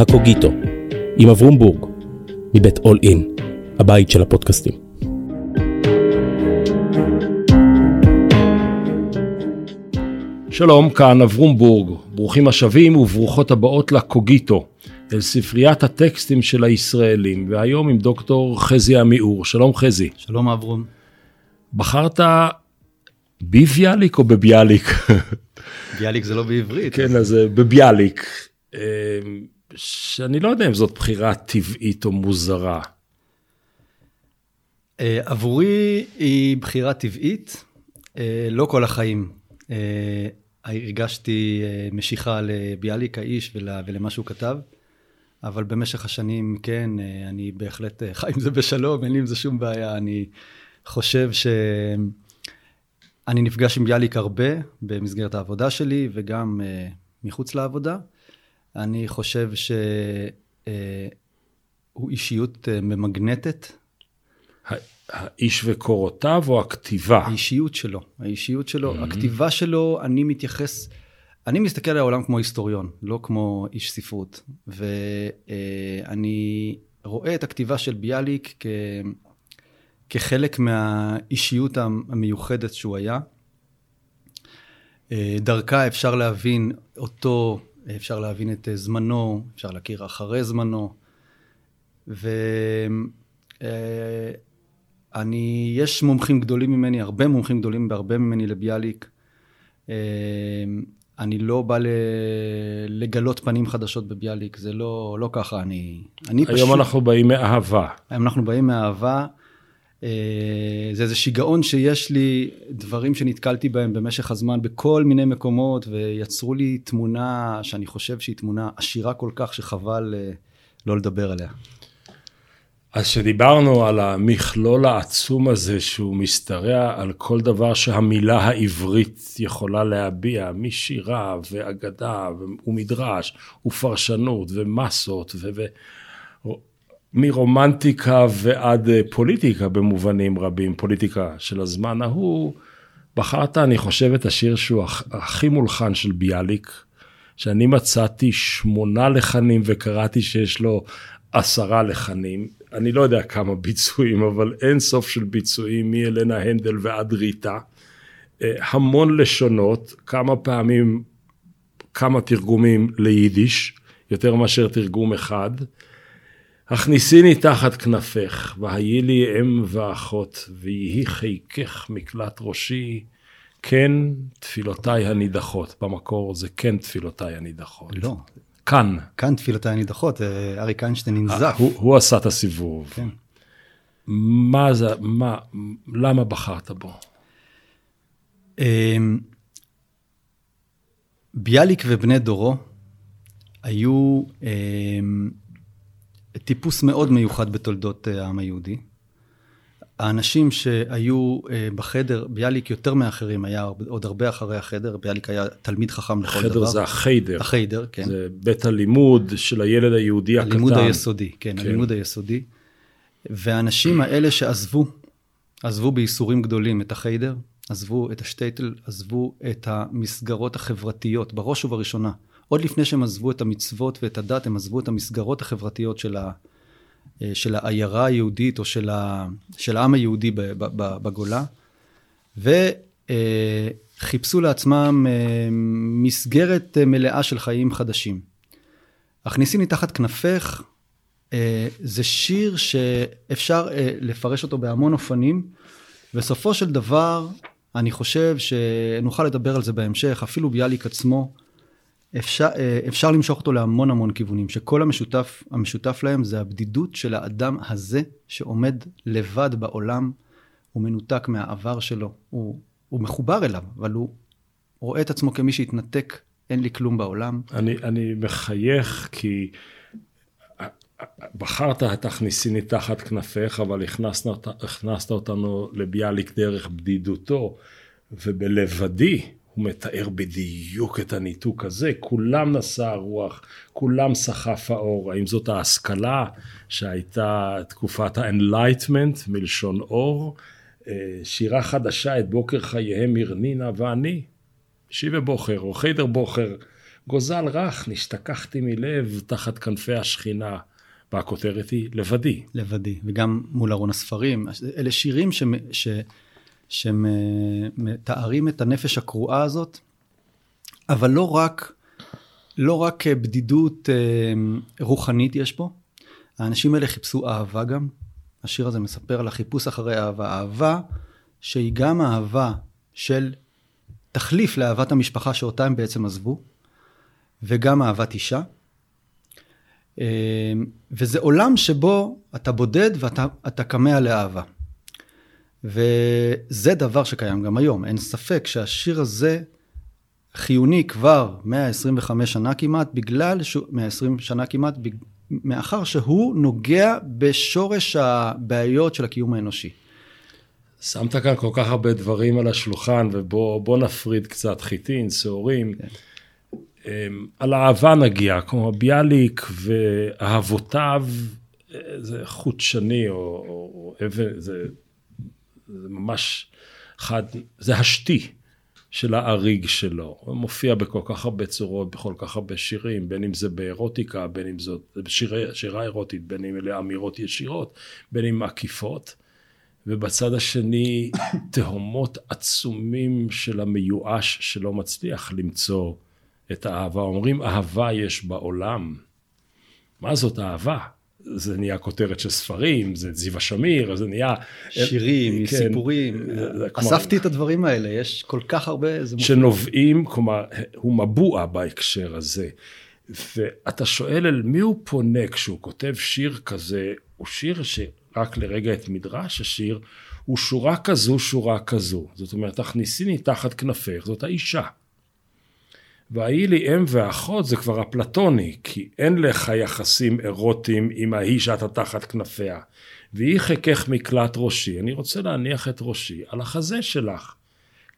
הקוגיטו, עם אברום בורג, מבית אול אין, הבית של הפודקאסטים. שלום, כאן אברום בורג, ברוכים השבים וברוכות הבאות לקוגיטו, אל ספריית הטקסטים של הישראלים, והיום עם דוקטור חזי עמיאור. שלום חזי. שלום אברום. בחרת בביאליק או בביאליק? ביאליק זה לא בעברית. כן, אז בביאליק. אה, שאני לא יודע אם זאת בחירה טבעית או מוזרה. אה, עבורי היא בחירה טבעית, אה, לא כל החיים. הרגשתי משיכה לביאליק האיש ולמה שהוא כתב, אבל במשך השנים, כן, אני בהחלט חי עם זה בשלום, אין לי עם זה שום בעיה. אני חושב ש... אני נפגש עם ביאליק הרבה במסגרת העבודה שלי וגם מחוץ לעבודה. אני חושב שהוא uh, אישיות uh, ממגנטת. האיש וקורותיו או הכתיבה? האישיות שלו, האישיות שלו, mm-hmm. הכתיבה שלו, אני מתייחס, אני מסתכל על העולם כמו היסטוריון, לא כמו איש ספרות. ואני uh, רואה את הכתיבה של ביאליק כ... כחלק מהאישיות המיוחדת שהוא היה. אה, דרכה אפשר להבין אותו, אפשר להבין את זמנו, אפשר להכיר אחרי זמנו. ואני, אה, יש מומחים גדולים ממני, הרבה מומחים גדולים בהרבה ממני לביאליק. אה, אני לא בא לגלות פנים חדשות בביאליק, זה לא, לא ככה, אני, אני היום פשוט... אנחנו באים מאהבה. היום אנחנו באים מאהבה. אה, זה איזה שיגעון שיש לי, דברים שנתקלתי בהם במשך הזמן בכל מיני מקומות, ויצרו לי תמונה שאני חושב שהיא תמונה עשירה כל כך, שחבל אה, לא לדבר עליה. אז כשדיברנו על המכלול העצום הזה שהוא משתרע על כל דבר שהמילה העברית יכולה להביע, משירה ואגדה ומדרש ופרשנות ומסות ו... מרומנטיקה ועד אה, פוליטיקה במובנים רבים, פוליטיקה של הזמן ההוא, בחרת, אני חושב, את השיר שהוא הכי מולחן של ביאליק, שאני מצאתי שמונה לחנים וקראתי שיש לו עשרה לחנים. אני לא יודע כמה ביצועים, אבל אין סוף של ביצועים מאלנה הנדל ועד ריטה. אה, המון לשונות, כמה פעמים, כמה תרגומים ליידיש, יותר מאשר תרגום אחד. הכניסיני תחת כנפך, והיי לי אם ואחות, ויהי חיקך מקלט ראשי, כן תפילותיי הנידחות. במקור זה כן תפילותיי הנידחות. לא. כאן. כאן תפילותיי הנידחות, אה, אריק איינשטיין ננזף. הוא, הוא עשה את הסיבוב. כן. מה זה, מה, למה בחרת בו? אמ, ביאליק ובני דורו היו אמ, טיפוס מאוד מיוחד בתולדות אה, העם היהודי. האנשים שהיו אה, בחדר, ביאליק יותר מאחרים, היה עוד הרבה אחרי החדר, ביאליק היה תלמיד חכם לכל דבר. החדר זה החיידר. החיידר, כן. זה בית הלימוד של הילד היהודי הקטן. הלימוד היסודי, כן, כן, הלימוד היסודי. והאנשים האלה שעזבו, עזבו בייסורים גדולים את החיידר, עזבו את השטייטל, עזבו את המסגרות החברתיות, בראש ובראשונה. עוד לפני שהם עזבו את המצוות ואת הדת, הם עזבו את המסגרות החברתיות של, ה, אה, של העיירה היהודית או של, ה, של העם היהודי בגולה, וחיפשו אה, לעצמם אה, מסגרת מלאה של חיים חדשים. הכניסיני תחת כנפך זה שיר שאפשר לפרש אותו בהמון אופנים, בסופו של דבר, אני חושב שנוכל לדבר על זה בהמשך, אפילו ביאליק עצמו אפשר, אה, אפשר למשוך אותו להמון המון כיוונים, שכל המשותף, המשותף להם זה הבדידות של האדם הזה שעומד לבד בעולם, הוא מנותק מהעבר שלו, הוא, הוא מחובר אליו, אבל הוא רואה את עצמו כמי שהתנתק, אין לי כלום בעולם. אני, אני מחייך כי בחרת תכניסיני תחת כנפיך, אבל הכנסת, הכנסת אותנו לביאליק דרך בדידותו, ובלבדי, הוא מתאר בדיוק את הניתוק הזה, כולם נשא הרוח, כולם סחף האור, האם זאת ההשכלה שהייתה תקופת ה-Enlightenment מלשון אור, אה, שירה חדשה את בוקר חייהם מרנינה ואני, שיבה בוכר או חיידר בוכר, גוזל רך, נשתכחתי מלב תחת כנפי השכינה. והכותרת היא לבדי. לבדי, וגם מול ארון הספרים. אלה שירים שמתארים את הנפש הקרועה הזאת, אבל לא רק, לא רק בדידות אה, רוחנית יש פה, האנשים האלה חיפשו אהבה גם. השיר הזה מספר על החיפוש אחרי אהבה. אהבה שהיא גם אהבה של תחליף לאהבת המשפחה שאותה הם בעצם עזבו, וגם אהבת אישה. אה, וזה עולם שבו אתה בודד ואתה כמה לאהבה. וזה דבר שקיים גם היום, אין ספק שהשיר הזה חיוני כבר 125 שנה כמעט, בגלל, ש... 120 שנה כמעט, מאחר שהוא נוגע בשורש הבעיות של הקיום האנושי. שמת כאן כל כך הרבה דברים על השולחן, ובוא נפריד קצת חיטין, שעורים. כן. אמ, על אהבה נגיע, כמו ביאליק ואהבותיו, זה חוט שני או, או אבן, זה, זה ממש חד, זה השתי של האריג שלו. הוא מופיע בכל כך הרבה צורות, בכל כך הרבה שירים, בין אם זה באירוטיקה, בין אם זאת שירי, שירה אירוטית, בין אם אלה אמירות ישירות, בין אם עקיפות. ובצד השני, תהומות עצומים של המיואש שלא מצליח למצוא את האהבה. אומרים אהבה יש בעולם. מה זאת אהבה? זה נהיה כותרת של ספרים, זה זיווה שמיר, זה נהיה... שירים, כן, סיפורים. אספתי את הדברים האלה, יש כל כך הרבה... שנובעים, כלומר, הוא מבוע בהקשר הזה. ואתה שואל אל מי הוא פונה כשהוא כותב שיר כזה, הוא שיר שרק לרגע את מדרש השיר, הוא שורה כזו, שורה כזו. זאת אומרת, תכניסיני תחת כנפך, זאת האישה. וההיא לי אם ואחות זה כבר אפלטוני, כי אין לך יחסים אירוטיים עם ההיא שאתה תחת כנפיה. והיא חיקך מקלט ראשי, אני רוצה להניח את ראשי על החזה שלך.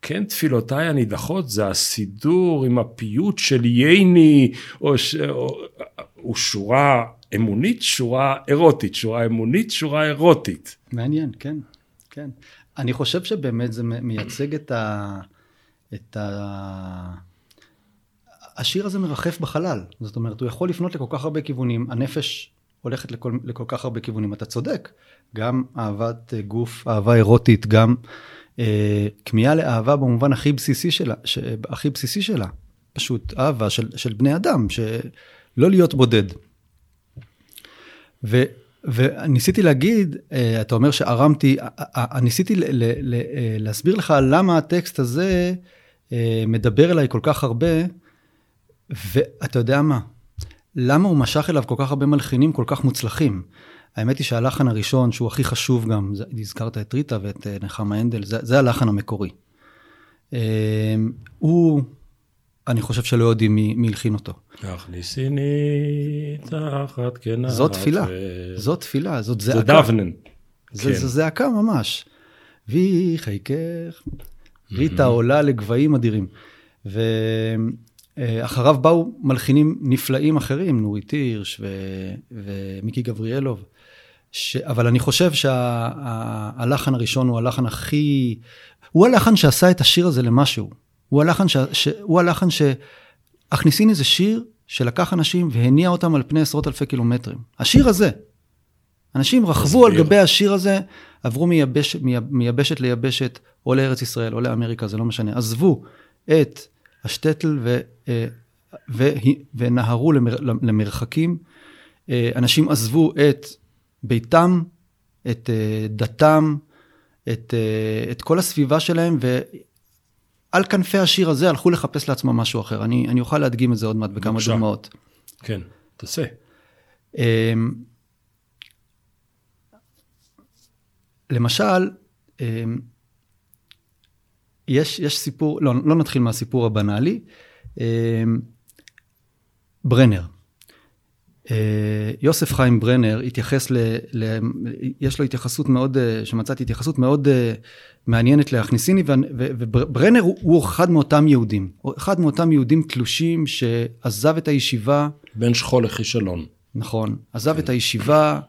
כן, תפילותיי הנידחות זה הסידור עם הפיוט של ייני, או, ש... או... או שורה אמונית, שורה אירוטית, שורה אמונית, שורה אירוטית. מעניין, כן, כן. אני חושב שבאמת זה מייצג את ה... את ה... השיר הזה מרחף בחלל, זאת אומרת, הוא יכול לפנות לכל כך הרבה כיוונים, הנפש הולכת לכל, לכל כך הרבה כיוונים, אתה צודק, גם אהבת אה, גוף, אהבה אירוטית, גם אה, כמיהה לאהבה במובן הכי בסיסי שלה, ש, הכי בסיסי שלה, פשוט אהבה של, של בני אדם, שלא להיות בודד. ו, וניסיתי להגיד, אה, אתה אומר שערמתי, ניסיתי ל, ל, ל, להסביר לך למה הטקסט הזה מדבר אליי כל כך הרבה, ואתה יודע מה? למה הוא משך אליו כל כך הרבה מלחינים כל כך מוצלחים? האמת היא שהלחן הראשון, שהוא הכי חשוב גם, הזכרת את ריטה ואת אה, נחמה הנדל, זה, זה הלחן המקורי. אה, הוא, אני חושב שלא יודעים מי, מי הלחין אותו. הכניסיני תחת כנף. זאת תפילה, זאת תפילה, זאת זעקה. זה דבנן. זה, כן. זה זעקה ממש. וי חיקך, ריטה עולה לגבהים אדירים. אה, אחריו באו מלחינים נפלאים אחרים, נורית הירש ו... ומיקי גבריאלוב. ש... אבל אני חושב שהלחן שה... הראשון הוא הלחן הכי... הוא הלחן שעשה את השיר הזה למשהו. הוא הלחן ש... ש... הוא הלחן ש... הכניסיני זה שיר שלקח אנשים והניע אותם על פני עשרות אלפי קילומטרים. השיר הזה. אנשים רכבו על גבי השיר הזה, עברו מייבש... מייבשת ליבשת, או לארץ ישראל, או לאמריקה, זה לא משנה. עזבו את השטטל ו, ונהרו למר, למרחקים. אה, אנשים עזבו את ביתם, את אה, דתם, את, את כל הסביבה שלהם, ועל כנפי השיר הזה הלכו לחפש לעצמם משהו אחר. אני, אני אוכל להדגים את זה עוד מעט בכמה בבקשה. דוגמאות. כן, תעשה. למשל, יש, יש סיפור, לא, לא נתחיל מהסיפור הבנאלי. אה, ברנר. אה, יוסף חיים ברנר התייחס ל, ל... יש לו התייחסות מאוד, אה, שמצאתי התייחסות מאוד מעניינת להכניסיני, וברנר הוא, הוא אחד מאותם יהודים. אחד מאותם יהודים תלושים שעזב את הישיבה. בין שכול לכישלון. נכון. עזב כן. את הישיבה,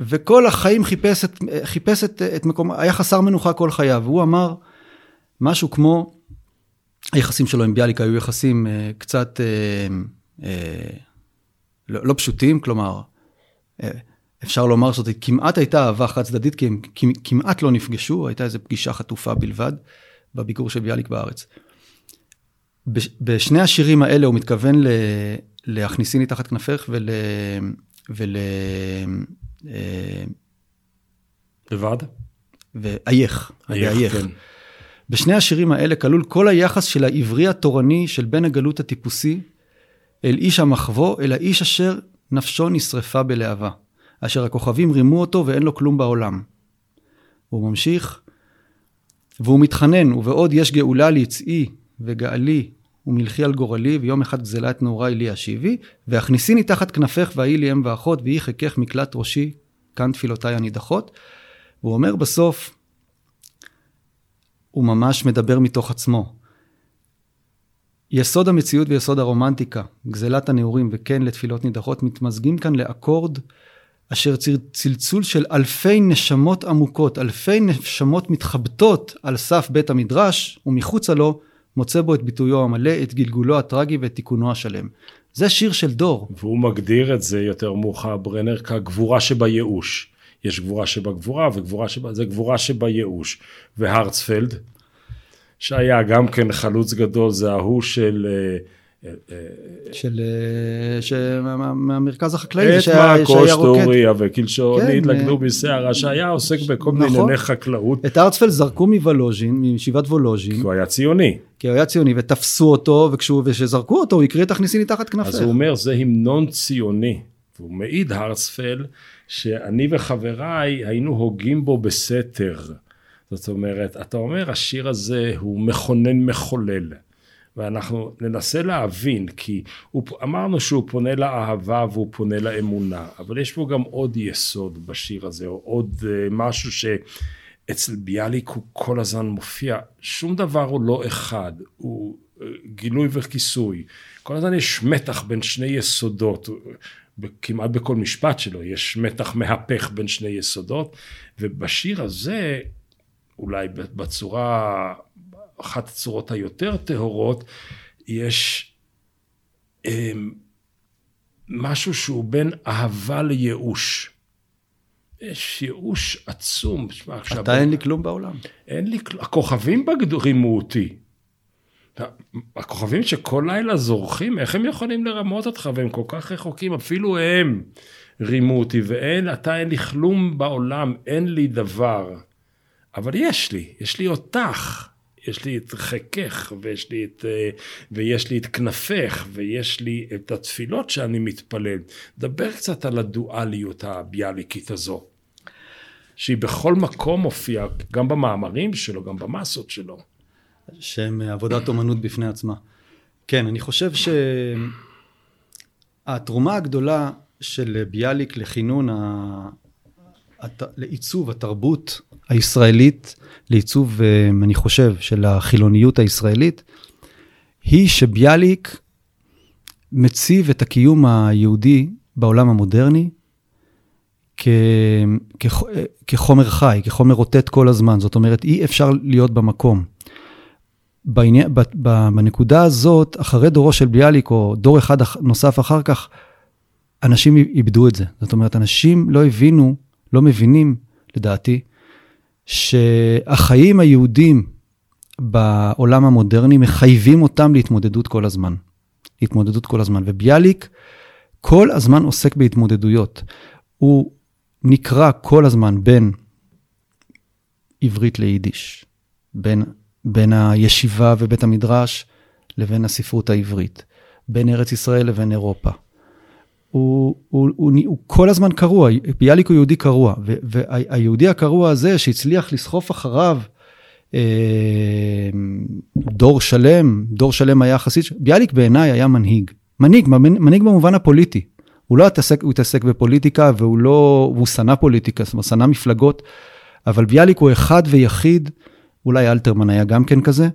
וכל החיים חיפש את, חיפש את, את מקום, היה חסר מנוחה כל חייו, והוא אמר משהו כמו, היחסים שלו עם ביאליק היו יחסים אה, קצת לא, לא פשוטים, כלומר, אפשר לומר שזאת כמעט הייתה אהבה חד צדדית, כי הם כמעט לא נפגשו, הייתה איזו פגישה חטופה בלבד בביקור של ביאליק בארץ. בשני השירים האלה הוא מתכוון ל... להכניסיני תחת כנפך ול... ול... לבד? ואייך. אייך, כן. בשני השירים האלה כלול כל היחס של העברי התורני של בן הגלות הטיפוסי אל איש המחבוא, אל האיש אשר נפשו נשרפה בלהבה, אשר הכוכבים רימו אותו ואין לו כלום בעולם. הוא ממשיך, והוא מתחנן, ובעוד יש גאולה ליצאי וגאלי ומלכי על גורלי, ויום אחד גזלה את נעוריי לי אשיבי, והכניסיני תחת כנפך והיא לי אם ואחות, ויהי חכך מקלט ראשי, כאן תפילותיי הנידחות. והוא אומר בסוף, הוא ממש מדבר מתוך עצמו. יסוד המציאות ויסוד הרומנטיקה, גזלת הנעורים וכן לתפילות נידחות, מתמזגים כאן לאקורד אשר צלצול של אלפי נשמות עמוקות, אלפי נשמות מתחבטות על סף בית המדרש, ומחוצה לו מוצא בו את ביטויו המלא, את גלגולו הטרגי ואת תיקונו השלם. זה שיר של דור. והוא מגדיר את זה יותר מאוחר, ברנר, כגבורה שבייאוש. יש גבורה שבגבורה וגבורה שבה, זה גבורה שבייאוש. והרצפלד, שהיה גם כן חלוץ גדול, זה ההוא של... אה, של, אה, מהמרכז החקלאי, את מעקוש, טוריה וקלשון, כן, התלכדו אה, בסערה, שהיה עוסק בכל מיני נכון. ענייני חקלאות. את ארצפלד זרקו מוולוז'ין, מישיבת וולוז'ין. כי הוא היה ציוני. כי הוא היה ציוני, ותפסו אותו, וכשזרקו אותו, הוא הקריא את הכניסיני תחת כנפך. אז הוא אומר, זה המנון ציוני. והוא מעיד, הרצפלד, שאני וחבריי היינו הוגים בו בסתר. זאת אומרת, אתה אומר, השיר הזה הוא מכונן מחולל. ואנחנו ננסה להבין, כי הוא, אמרנו שהוא פונה לאהבה והוא פונה לאמונה, אבל יש פה גם עוד יסוד בשיר הזה, או עוד uh, משהו שאצל ביאליק הוא כל הזמן מופיע, שום דבר הוא לא אחד, הוא uh, גילוי וכיסוי, כל הזמן יש מתח בין שני יסודות, כמעט בכל משפט שלו יש מתח מהפך בין שני יסודות, ובשיר הזה, אולי בצורה אחת הצורות היותר טהורות, יש אה, משהו שהוא בין אהבה לייאוש. יש ייאוש עצום. אתה אין לי כלום בעולם. אין לי כלום. הכוכבים בגדו רימו אותי. הכוכבים שכל לילה זורחים, איך הם יכולים לרמות אותך והם כל כך רחוקים, אפילו הם רימו אותי, ואין, אתה אין לי כלום בעולם, אין לי דבר. אבל יש לי, יש לי אותך. יש לי את חכך, ויש לי את, אה, ויש לי את כנפך, ויש לי את התפילות שאני מתפלל. דבר קצת על הדואליות הביאליקית הזו, שהיא בכל מקום מופיעה, גם במאמרים שלו, גם במסות שלו. שהם עבודת אומנות בפני עצמה. כן, אני חושב שהתרומה הגדולה של ביאליק לכינון, ה... לעיצוב התרבות הישראלית, לעיצוב, אה, אני חושב, של החילוניות הישראלית, היא שביאליק מציב את הקיום היהודי בעולם המודרני כ, כ, כחומר חי, כחומר רוטט כל הזמן. זאת אומרת, אי אפשר להיות במקום. בעניין, בנקודה הזאת, אחרי דורו של ביאליק, או דור אחד נוסף אחר כך, אנשים איבדו את זה. זאת אומרת, אנשים לא הבינו, לא מבינים, לדעתי, שהחיים היהודים בעולם המודרני מחייבים אותם להתמודדות כל הזמן. להתמודדות כל הזמן. וביאליק כל הזמן עוסק בהתמודדויות. הוא נקרא כל הזמן בין עברית ליידיש, בין, בין הישיבה ובית המדרש לבין הספרות העברית, בין ארץ ישראל לבין אירופה. הוא, הוא, הוא, הוא, הוא כל הזמן קרוע, ביאליק הוא יהודי קרוע, והיהודי הקרוע הזה שהצליח לסחוף אחריו אה, דור שלם, דור שלם היה חסיד, ביאליק בעיניי היה מנהיג, מנהיג, מנהיג במובן הפוליטי. הוא לא התעסק, הוא התעסק בפוליטיקה והוא לא, הוא שנא פוליטיקה, זאת אומרת, שנא מפלגות, אבל ביאליק הוא אחד ויחיד, אולי אלתרמן היה גם כן כזה,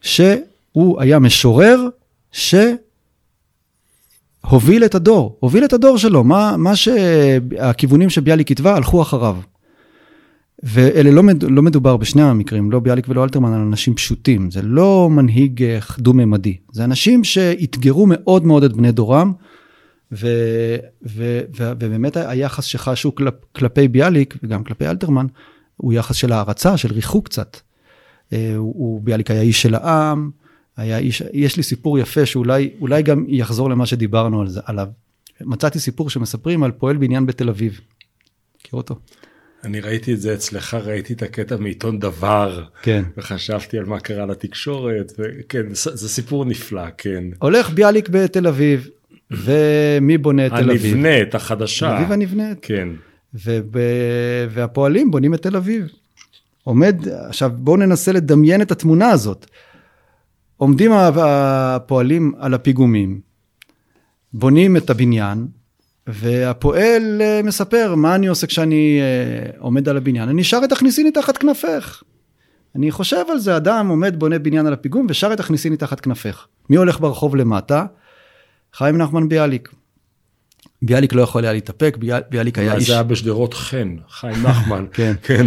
שהוא היה משורר, ש... הוביל את הדור, הוביל את הדור שלו, מה, מה שהכיוונים שביאליק כתבה הלכו אחריו. ואלה לא, מד, לא מדובר בשני המקרים, לא ביאליק ולא אלתרמן, על אנשים פשוטים. זה לא מנהיג אה, דו-ממדי. זה אנשים שאתגרו מאוד מאוד את בני דורם, ו, ו, ו, ובאמת היחס שחשו כלפ, כלפי ביאליק, וגם כלפי אלתרמן, הוא יחס של הערצה, של ריחוק קצת. אה, הוא, הוא ביאליק היה איש של העם, היה איש, יש לי סיפור יפה שאולי גם יחזור למה שדיברנו על זה, עליו. מצאתי סיפור שמספרים על פועל בניין בתל אביב. מכיר אותו? אני ראיתי את זה אצלך, ראיתי את הקטע מעיתון דבר. כן. וחשבתי על מה קרה לתקשורת, וכן, זה סיפור נפלא, כן. הולך ביאליק בתל אביב, ומי בונה את תל אביב? הנבנית, החדשה. תל אביב הנבנית. כן. וב... והפועלים בונים את תל אביב. עומד, עכשיו בואו ננסה לדמיין את התמונה הזאת. עומדים הפועלים על הפיגומים, בונים את הבניין, והפועל אה, מספר, מה אני עושה כשאני אה, עומד על הבניין? אני שר את הכניסיני תחת כנפך. אני חושב על זה, אדם עומד, בונה בניין על הפיגום ושר את הכניסיני תחת כנפך. מי הולך ברחוב למטה? חיים נחמן ביאליק. ביאליק לא יכול היה להתאפק, ביאליק היה איש... זה היה בשדרות חן, חיים נחמן. כן. כן.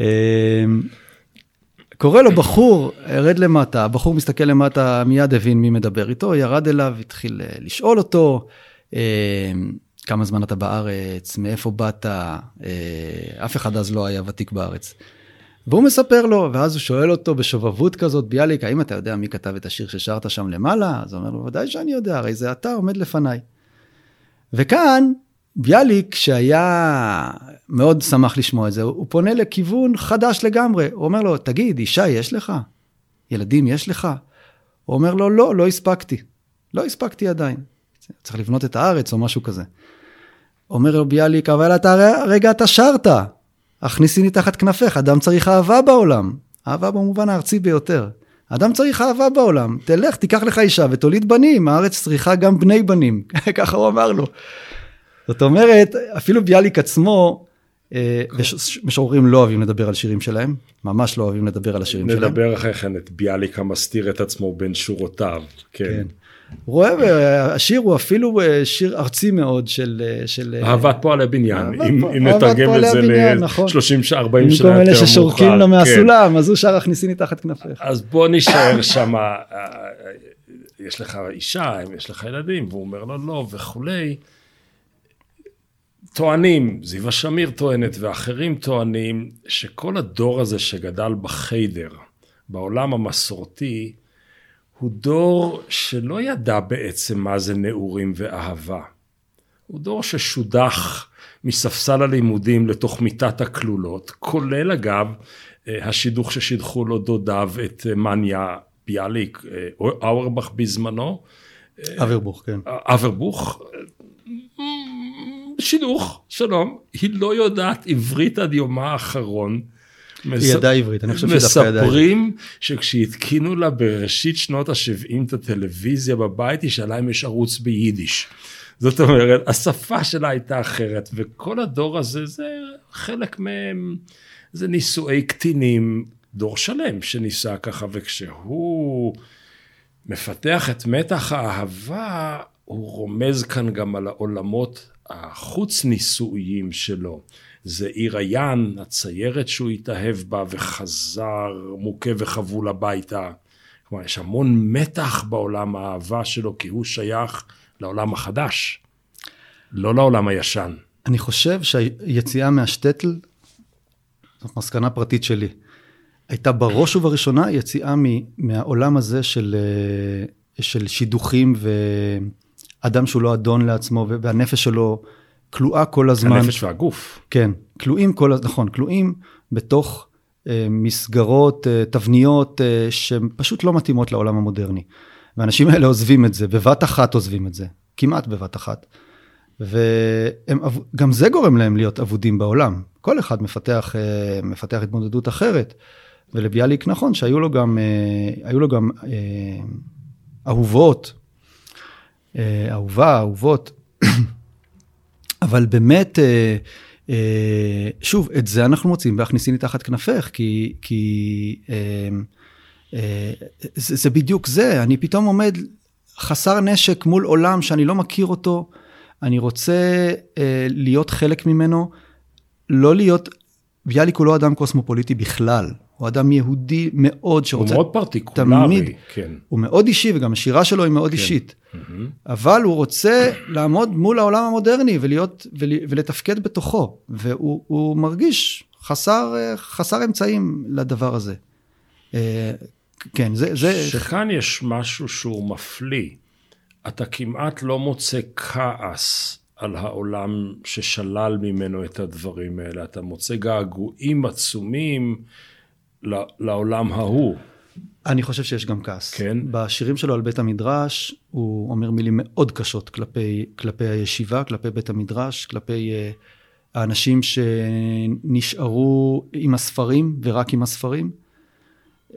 אמ, קורא לו בחור, ירד למטה, הבחור מסתכל למטה, מיד הבין מי מדבר איתו, ירד אליו, התחיל אה, לשאול אותו, אמ, כמה זמן אתה בארץ, מאיפה באת, אה, אף אחד אז לא היה ותיק בארץ. והוא מספר לו, ואז הוא שואל אותו בשובבות כזאת, ביאליק, האם אתה יודע מי כתב את השיר ששרת שם למעלה? אז הוא אומר לו, ודאי שאני יודע, הרי זה אתה עומד לפניי. וכאן, ביאליק, שהיה מאוד שמח לשמוע את זה, הוא פונה לכיוון חדש לגמרי. הוא אומר לו, תגיד, אישה יש לך? ילדים יש לך? הוא אומר לו, לא, לא הספקתי. לא הספקתי עדיין. צריך לבנות את הארץ או משהו כזה. אומר לו ביאליק, אבל אתה רגע אתה שרת, הכניסיני תחת כנפך, אדם צריך אהבה בעולם. אהבה במובן הארצי ביותר. אדם צריך אהבה בעולם, תלך, תיקח לך אישה ותוליד בנים, הארץ צריכה גם בני בנים, ככה הוא אמר לו. זאת אומרת, אפילו ביאליק עצמו, אה, משוררים לא אוהבים לדבר על שירים שלהם, ממש לא אוהבים לדבר על השירים שלהם. נדבר אחרי כן את ביאליק המסתיר את עצמו בין שורותיו, כן. כן. רואה, השיר הוא אפילו אה, שיר ארצי מאוד של... אה, של אהבת פועלי בניין, אם, אם נתרגם את זה ל-30-40 נכון. שנה יותר מאוחר. במקום אלה ששורקים לו מהסולם, כן. אז הוא שר הכניסיני תחת כנפיך. אז בוא נישאר שם, יש לך אישה, יש לך ילדים, והוא אומר לו לא וכולי. טוענים, זיווה שמיר טוענת ואחרים טוענים, שכל הדור הזה שגדל בחיידר, בעולם המסורתי, הוא דור שלא ידע בעצם מה זה נעורים ואהבה. הוא דור ששודח מספסל הלימודים לתוך מיטת הכלולות, כולל אגב השידוך ששידחו לו דודיו את מניה ביאליק, אאורבך בזמנו. אברבוך, כן. אברבוך, שידוך, שלום, היא לא יודעת עברית עד יומה האחרון. היא ידעה עברית, אני חושב שדווקא ידעה. מספרים שכשהתקינו לה בראשית שנות ה-70 את הטלוויזיה בבית, היא שאלה אם יש ערוץ ביידיש. זאת אומרת, השפה שלה הייתה אחרת, וכל הדור הזה זה חלק מהם, זה נישואי קטינים, דור שלם שנישא ככה, וכשהוא מפתח את מתח האהבה, הוא רומז כאן גם על העולמות החוץ נישואיים שלו. זה עיר היאן, הציירת שהוא התאהב בה וחזר מוכה וחבול הביתה. כלומר, יש המון מתח בעולם האהבה שלו, כי הוא שייך לעולם החדש, לא לעולם הישן. אני חושב שהיציאה מהשטטל, זאת מסקנה פרטית שלי, הייתה בראש ובראשונה יציאה מהעולם הזה של, אה, של שידוכים ואדם שהוא לא אדון לעצמו, והנפש שלו כלואה כל הזמן. הנפש והגוף. כן, כלואים כל הזמן, נכון, כלואים בתוך אה, מסגרות, אה, תבניות, אה, שהן פשוט לא מתאימות לעולם המודרני. והאנשים האלה עוזבים את זה, בבת אחת עוזבים את זה, כמעט בבת אחת. וגם זה גורם להם להיות אבודים בעולם. כל אחד מפתח, אה, מפתח התמודדות אחרת. ולביאליק נכון שהיו לו גם, אה, היו לו גם אה, אהובות, אה, אהובה, אהובות. אבל באמת, אה, אה, שוב, את זה אנחנו מוצאים בהכניסיני תחת כנפך, כי, כי אה, אה, זה, זה בדיוק זה, אני פתאום עומד חסר נשק מול עולם שאני לא מכיר אותו, אני רוצה אה, להיות חלק ממנו, לא להיות ביאליק הוא לא אדם קוסמופוליטי בכלל, הוא אדם יהודי מאוד שרוצה... הוא מאוד פרטיקולרי, תמיד, כן. הוא מאוד אישי וגם השירה שלו היא מאוד כן. אישית. אבל הוא רוצה לעמוד מול העולם המודרני ולהיות, ול, ולתפקד בתוכו, והוא הוא מרגיש חסר, אה, חסר אמצעים לדבר הזה. אה, כן, זה... זה שכאן יש משהו שהוא מפליא. אתה כמעט לא מוצא כעס על העולם ששלל ממנו את הדברים האלה. אתה מוצא געגועים עצומים לעולם ההוא. אני חושב שיש גם כעס. כן. בשירים שלו על בית המדרש, הוא אומר מילים מאוד קשות כלפי, כלפי הישיבה, כלפי בית המדרש, כלפי uh, האנשים שנשארו עם הספרים ורק עם הספרים.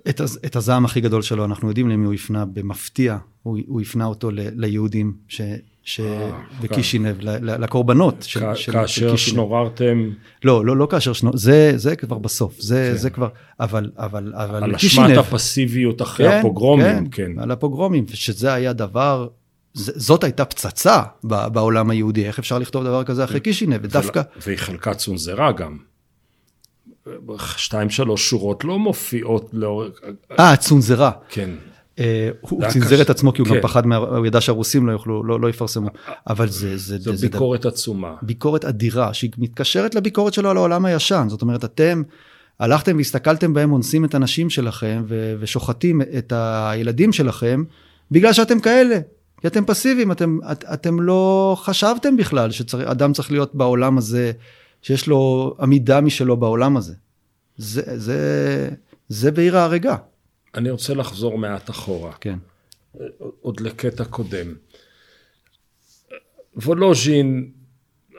את, הז, את הזעם הכי גדול שלו, אנחנו יודעים למי הוא הפנה במפתיע, הוא, הוא הפנה אותו ל, ליהודים ש, ש, אה, בקישינב, ל, ל, לקורבנות של, של כאשר קישינב. שנוררתם לא, לא, לא כאשר שנו... זה, זה כבר בסוף, זה, כן. זה כבר, אבל, אבל, אבל על קישינב- אשמת הפסיביות אחרי הפוגרומים, כן. על הפוגרומים, שזה היה דבר, זאת הייתה פצצה בעולם היהודי, איך אפשר לכתוב דבר כזה אחרי קישינב, ודווקא, והיא חלקה צונזרה גם. שתיים שלוש שורות לא מופיעות לאורך... אה, צונזרה. כן. אה, הוא צנזר. את עצמו כי הוא גם כן. פחד, הוא ידע שהרוסים לא יוכלו, לא לא יפרסמו, אבל זה, זו ביקורת עצומה. ביקורת אדירה, שהיא מתקשרת לביקורת שלו על העולם הישן. זאת אומרת, אתם הלכתם והסתכלתם בהם, אונסים את הנשים שלכם ו- ושוחטים את הילדים שלכם, בגלל שאתם כאלה. כי אתם פסיביים, אתם, את, אתם לא חשבתם בכלל שאדם צריך להיות בעולם הזה, שיש לו עמידה משלו בעולם הזה. זה, זה, זה בעיר ההרגה. אני רוצה לחזור מעט אחורה. כן. עוד לקטע קודם. וולוז'ין,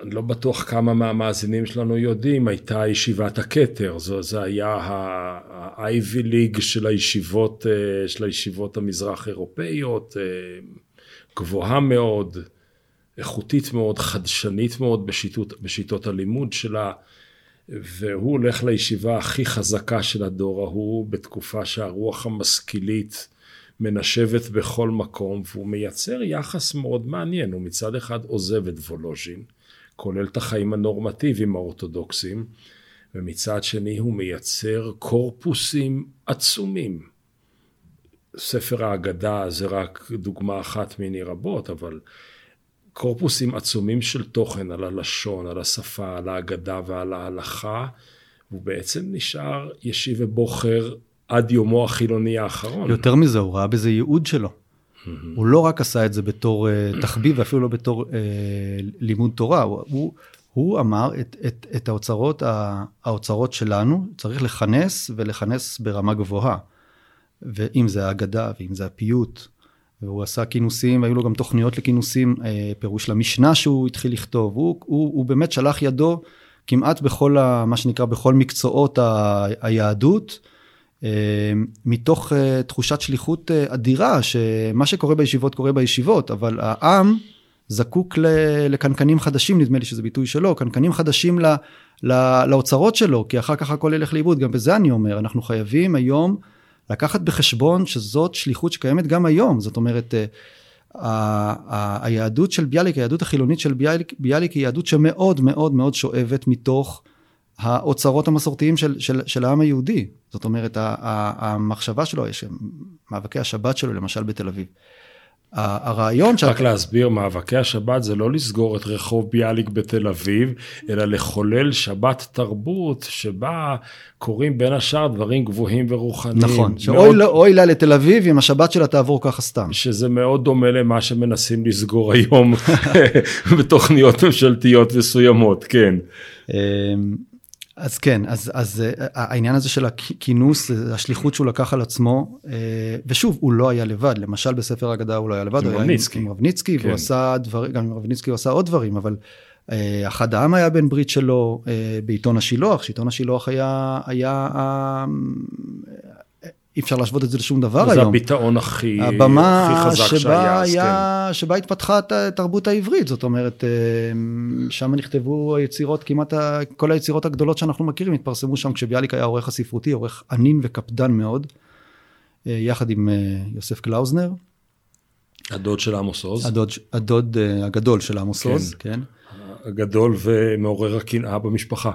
אני לא בטוח כמה מהמאזינים שלנו יודעים, הייתה ישיבת הכתר, זו, זה היה ה-Ivy League של הישיבות, אה, של הישיבות המזרח אירופאיות, אה, גבוהה מאוד, איכותית מאוד, חדשנית מאוד בשיטות, בשיטות הלימוד שלה, והוא הולך לישיבה הכי חזקה של הדור ההוא, בתקופה שהרוח המשכילית מנשבת בכל מקום, והוא מייצר יחס מאוד מעניין. הוא מצד אחד עוזב את וולוז'ין, כולל את החיים הנורמטיביים האורתודוקסיים, ומצד שני הוא מייצר קורפוסים עצומים. ספר ההגדה זה רק דוגמה אחת מיני רבות, אבל קורפוסים עצומים של תוכן על הלשון, על השפה, על ההגדה ועל ההלכה, הוא בעצם נשאר ישיבה בוחר עד יומו החילוני האחרון. יותר מזה, הוא ראה בזה ייעוד שלו. הוא לא רק עשה את זה בתור uh, תחביב, ואפילו לא בתור uh, לימוד תורה, הוא, הוא, הוא אמר את, את, את האוצרות, האוצרות שלנו צריך לכנס ולכנס ברמה גבוהה. ואם זה ההגדה, ואם זה הפיוט, והוא עשה כינוסים, היו לו גם תוכניות לכינוסים, אה, פירוש למשנה שהוא התחיל לכתוב. הוא, הוא, הוא באמת שלח ידו כמעט בכל, ה, מה שנקרא, בכל מקצועות ה, היהדות, אה, מתוך אה, תחושת שליחות אדירה, שמה שקורה בישיבות קורה בישיבות, אבל העם זקוק לקנקנים חדשים, נדמה לי שזה ביטוי שלו, קנקנים חדשים ל, ל, לאוצרות שלו, כי אחר כך הכל ילך לאיבוד, גם בזה אני אומר, אנחנו חייבים היום לקחת בחשבון שזאת שליחות שקיימת גם היום, זאת אומרת, אה, היהדות של ביאליק, היהדות החילונית של ביאליק, ביאליק היא יהדות שמאוד מאוד מאוד שואבת מתוך האוצרות המסורתיים של, של, של העם היהודי. זאת אומרת, המחשבה שלו, יש מאבקי השבת שלו, למשל בתל אביב. הרעיון שה... רק להסביר, מאבקי השבת זה לא לסגור את רחוב ביאליק בתל אביב, אלא לחולל שבת תרבות שבה קורים בין השאר דברים גבוהים ורוחניים. נכון, מאוד- שאוי לה- אוי לה לתל אביב אם השבת שלה תעבור ככה סתם. שזה מאוד דומה למה שמנסים לסגור היום בתוכניות ממשלתיות מסוימות, כן. אז כן, אז, אז אה, העניין הזה של הכינוס, אה, השליחות שהוא לקח על עצמו, אה, ושוב, הוא לא היה לבד, למשל בספר ההגדה הוא לא היה לבד, הוא היה רבניצקי. עם רבניצקי, כן. והוא עשה דברים, גם עם רבניצקי הוא עשה עוד דברים, אבל אה, אחד העם היה בן ברית שלו אה, בעיתון השילוח, שעיתון השילוח היה, היה, אה, אי אפשר להשוות את זה לשום דבר זה היום. הביטאון הכי, הבמה הכי חזק שבה, שהיה, אז כן. היה, שבה התפתחה התרבות העברית, זאת אומרת, שם נכתבו היצירות, כמעט כל היצירות הגדולות שאנחנו מכירים התפרסמו שם כשביאליק היה העורך הספרותי, עורך ענין וקפדן מאוד, אה, יחד עם אה, יוסף קלאוזנר, הדוד של עמוס עוז. הדוד, הדוד אה, הגדול של עמוס כן. עוז, כן. הגדול ומעורר הקנאה במשפחה.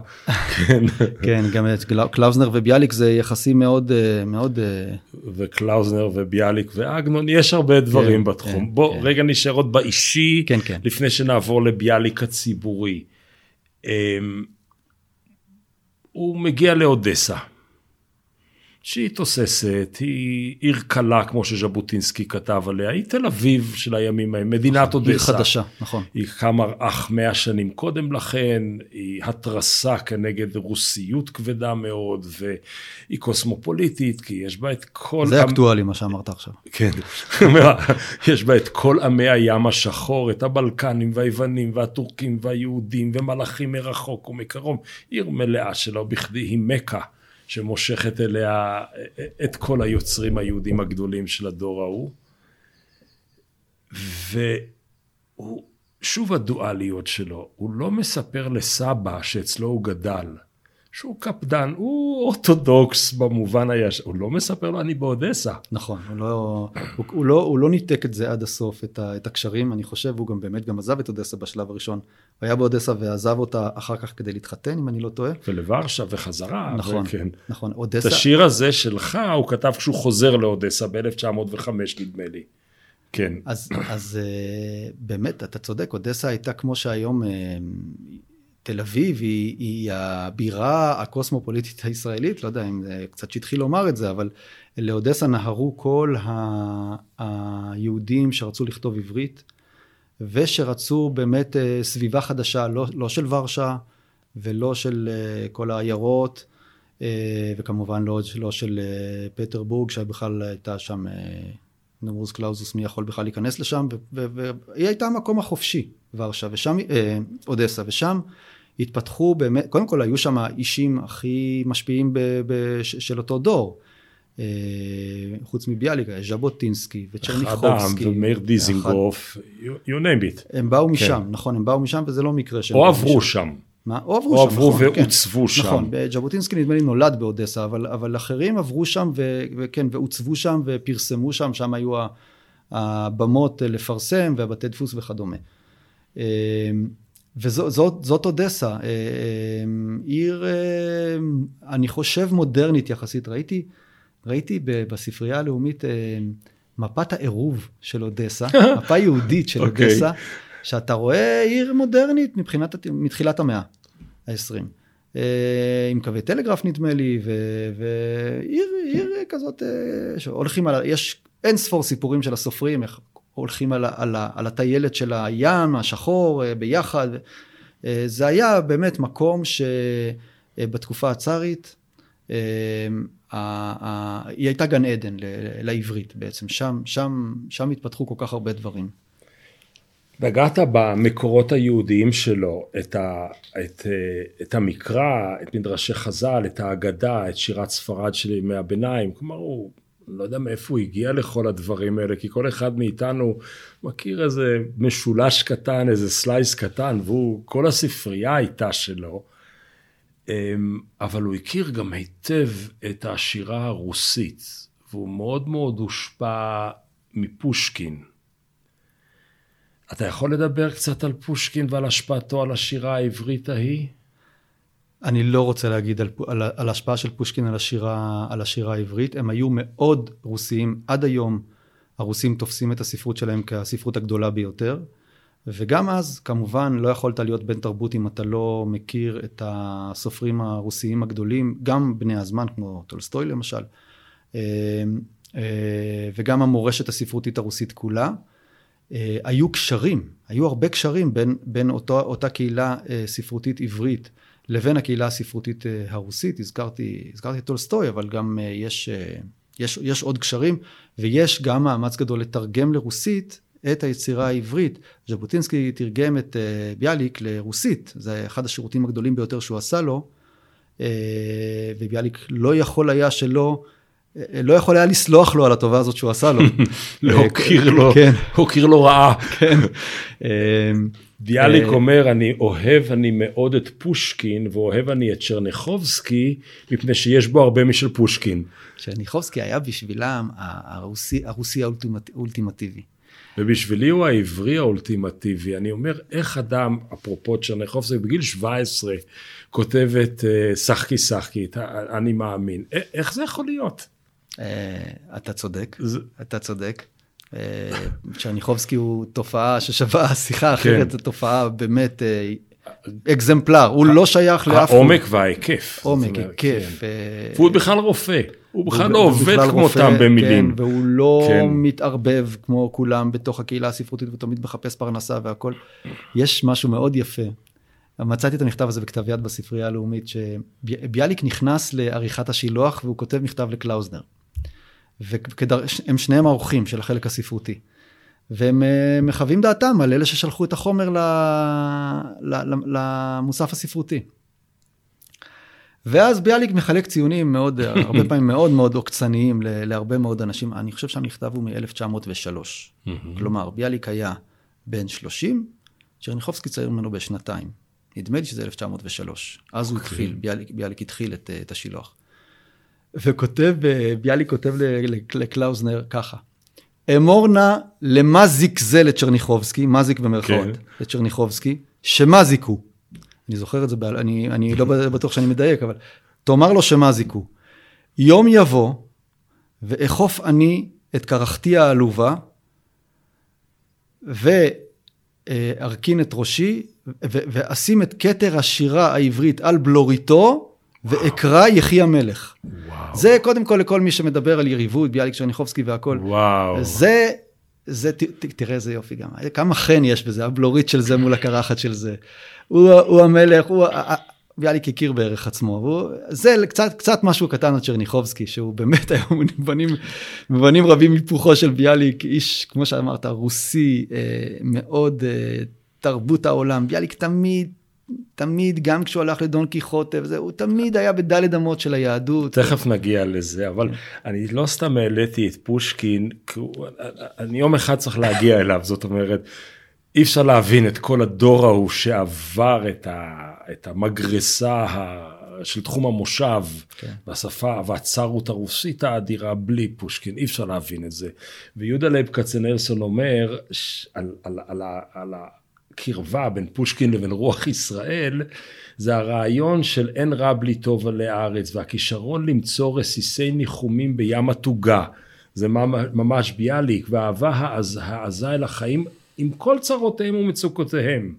כן. כן, גם את קלאוזנר וביאליק זה יחסים מאוד, אה, מאוד... אה, וקלאוזנר וביאליק ואגנון, יש הרבה דברים כן, בתחום. כן, בוא כן. רגע נשאר עוד באישי, כן, כן. לפני שנעבור לביאליק הציבורי. אמ, הוא מגיע לאודסה. שהיא תוססת, היא עיר קלה כמו שז'בוטינסקי כתב עליה, היא תל אביב של הימים ההם, מדינת אודסה. עיר חדשה, נכון. היא קמה אך מאה שנים קודם לכן, היא התרסה כנגד רוסיות כבדה מאוד, והיא קוסמופוליטית, כי יש בה את כל... זה אקטואלי מה שאמרת עכשיו. כן, יש בה את כל עמי הים השחור, את הבלקנים והיוונים והטורקים והיהודים ומלאכים מרחוק ומקרוב, עיר מלאה שלא בכדי היא מכה. שמושכת אליה את כל היוצרים היהודים הגדולים של הדור ההוא. ושוב הדואליות שלו, הוא לא מספר לסבא שאצלו הוא גדל, שהוא קפדן, הוא אורתודוקס במובן הישר, הוא לא מספר לו אני באודסה. נכון, הוא לא, הוא, הוא לא, הוא לא ניתק את זה עד הסוף, את, ה, את הקשרים, אני חושב, הוא גם באמת גם עזב את אודסה בשלב הראשון. הוא היה באודסה ועזב אותה אחר כך כדי להתחתן, אם אני לא טועה. ולוורשה וחזרה. נכון, וכן. נכון, אודסה. את השיר הזה שלך הוא כתב כשהוא חוזר לאודסה ב-1905 נדמה לי. כן. אז, אז אה, באמת, אתה צודק, אודסה הייתה כמו שהיום אה, תל אביב היא, היא הבירה הקוסמופוליטית הישראלית, לא יודע אם זה קצת שטחי לומר את זה, אבל לאודסה נהרו כל ה, היהודים שרצו לכתוב עברית, ושרצו באמת אה, סביבה חדשה, לא, לא של ורשה ולא של אה, כל העיירות, אה, וכמובן לא, לא של פטרבורג, שבכלל הייתה שם numerus clausus, מי יכול בכלל להיכנס לשם, והיא הייתה המקום החופשי, ורשה, ושם, אודסה, ושם התפתחו באמת, קודם כל היו שם האישים הכי משפיעים ב, ב, של אותו דור. אה, חוץ מביאליק, ז'בוטינסקי וצ'רניחובסקי. ומאיר דיזינגוף, you name it. הם באו כן. משם, נכון, הם באו משם וזה לא מקרה שהם או עברו שם. מה? או עברו או שם, עברו נכון, ועוצבו כן. שם. נכון, ז'בוטינסקי נדמה לי נולד באודסה, אבל, אבל אחרים עברו שם ו, וכן, ועוצבו שם ופרסמו שם, שם היו הבמות לפרסם והבתי דפוס וכדומה. וזאת אודסה, אה, אה, עיר, אה, אני חושב, מודרנית יחסית. ראיתי, ראיתי בספרייה הלאומית מפת העירוב של אודסה, מפה יהודית של okay. אוקיי. אודסה, שאתה רואה עיר מודרנית מבחינת, מתחילת המאה ה-20. עם קווי טלגרף נדמה לי, ועיר כזאת, שהולכים על, יש אין ספור סיפורים של הסופרים, איך הולכים על, על, על הטיילת של הים השחור אה, ביחד. אה, זה היה באמת מקום שבתקופה הצארית, אה, היא הייתה גן עדן לעברית בעצם, שם, שם, שם התפתחו כל כך הרבה דברים. נגעת במקורות היהודיים שלו, את, ה, את, את המקרא, את מדרשי חז"ל, את האגדה, את שירת ספרד של ימי הביניים, כלומר הוא לא יודע מאיפה הוא הגיע לכל הדברים האלה, כי כל אחד מאיתנו מכיר איזה משולש קטן, איזה סלייס קטן, והוא, כל הספרייה הייתה שלו, אמ, אבל הוא הכיר גם היטב את השירה הרוסית, והוא מאוד מאוד הושפע מפושקין. אתה יכול לדבר קצת על פושקין ועל השפעתו על השירה העברית ההיא? אני לא רוצה להגיד על, על, על השפעה של פושקין על השירה, על השירה העברית. הם היו מאוד רוסיים. עד היום הרוסים תופסים את הספרות שלהם כספרות הגדולה ביותר. וגם אז, כמובן, לא יכולת להיות בן תרבות אם אתה לא מכיר את הסופרים הרוסיים הגדולים, גם בני הזמן, כמו טולסטוי למשל, אה, אה, וגם המורשת הספרותית הרוסית כולה. אה, היו קשרים, היו הרבה קשרים בין, בין אותו, אותה קהילה ספרותית עברית לבין הקהילה הספרותית אה, הרוסית. הזכרתי, הזכרתי את טולסטוי, אבל גם אה, יש, אה, יש, יש עוד קשרים, ויש גם מאמץ גדול לתרגם לרוסית את היצירה העברית. ז'בוטינסקי תרגם את ביאליק לרוסית, זה אחד השירותים הגדולים ביותר שהוא עשה לו, וביאליק לא יכול היה שלא... לא יכול היה לסלוח לו על הטובה הזאת שהוא עשה לו. להוקיר לו, כן. הוקיר לו רעה. כן. ביאליק אה, אומר, אני אוהב אני מאוד את פושקין, ואוהב אני את צ'רניחובסקי, מפני שיש בו הרבה משל פושקין. צ'רניחובסקי היה בשבילם הרוסי, האולטימטיבי. ובשבילי הוא העברי האולטימטיבי. אני אומר, איך אדם, אפרופו צ'רניחובסקי, בגיל 17, כותב את אה, שחקי שחקי, אני מאמין. איך זה יכול להיות? אתה צודק, אתה צודק. צ'רניחובסקי הוא תופעה ששווה שיחה אחרת, כן. זו תופעה באמת אקזמפלר, הוא לא שייך לאף... העומק וההיקף. עומק, היקף. כן. אה, והוא בכלל רופא, הוא בכלל לא עובד כמותם במילים. כן, והוא לא כן. מתערבב כמו כולם בתוך הקהילה הספרותית ותמיד מחפש פרנסה והכל. יש משהו מאוד יפה. מצאתי את המכתב הזה בכתב יד בספרייה הלאומית, שביאליק נכנס לעריכת השילוח והוא כותב מכתב לקלאוזנר. והם שניהם האורחים של החלק הספרותי. והם אה, מחווים דעתם על אלה ששלחו את החומר למוסף הספרותי. ואז ביאליק מחלק ציונים מאוד, הרבה פעמים מאוד מאוד עוקצניים להרבה מאוד אנשים. אני חושב שהמכתב הוא מ-1903. כלומר, ביאליק היה בן 30, צ'רניחובסקי צעיר ממנו בשנתיים. נדמה לי שזה 1903. אז הוא התחיל, אוקיי. ביאליק, ביאליק התחיל את, את השילוח. וכותב, אה, ביאליק כותב לקלאוזנר ככה, אמור נא למזיק זה לצ'רניחובסקי, מזיק במרכאות, כן. לצ'רניחובסקי, שמזיק הוא. אני זוכר את זה, אני, אני לא בטוח שאני מדייק, אבל תאמר לו שמזיק הוא. יום יבוא, ואכוף אני את קרחתי העלובה, וארכין את ראשי, ואשים את כתר השירה העברית על בלוריתו, ואקרא יחי המלך. וואו. זה קודם כל לכל מי שמדבר על יריבות, ביאליק שרניחובסקי והכל. וואו. זה, זה, ת, ת, תראה איזה יופי גם. כמה חן יש בזה, הבלורית של זה מול הקרחת של זה. הוא, הוא המלך, הוא... ביאליק הכיר בערך עצמו, והוא, זה קצת, קצת משהו קטן על צ'רניחובסקי, שהוא באמת היום מבנים, מבנים רבים היפוכו של ביאליק, איש, כמו שאמרת, רוסי, אה, מאוד אה, תרבות העולם. ביאליק תמיד תמיד, גם כשהוא הלך לדון קיחוטה וזה, הוא תמיד היה בדלת אמות של היהדות. תכף נגיע לזה, אבל אני לא סתם העליתי את פושקין, אני יום אחד צריך להגיע אליו, זאת אומרת, אי אפשר להבין את כל הדור ההוא שעבר את, ה, את המגרסה של תחום המושב, כן. והשפה והספרות הרוסית האדירה בלי פושקין, אי אפשר להבין את זה. ויהודה לייב כצנלסון אומר על, על, על, על, על הקרבה בין פושקין לבין רוח ישראל, זה הרעיון של אין רע בלי טוב עלי הארץ, והכישרון למצוא רסיסי ניחומים בים התוגה. זה ממש ביאליק, והאהבה העז, העזה אל החיים עם כל צרותיהם ומצוקותיהם.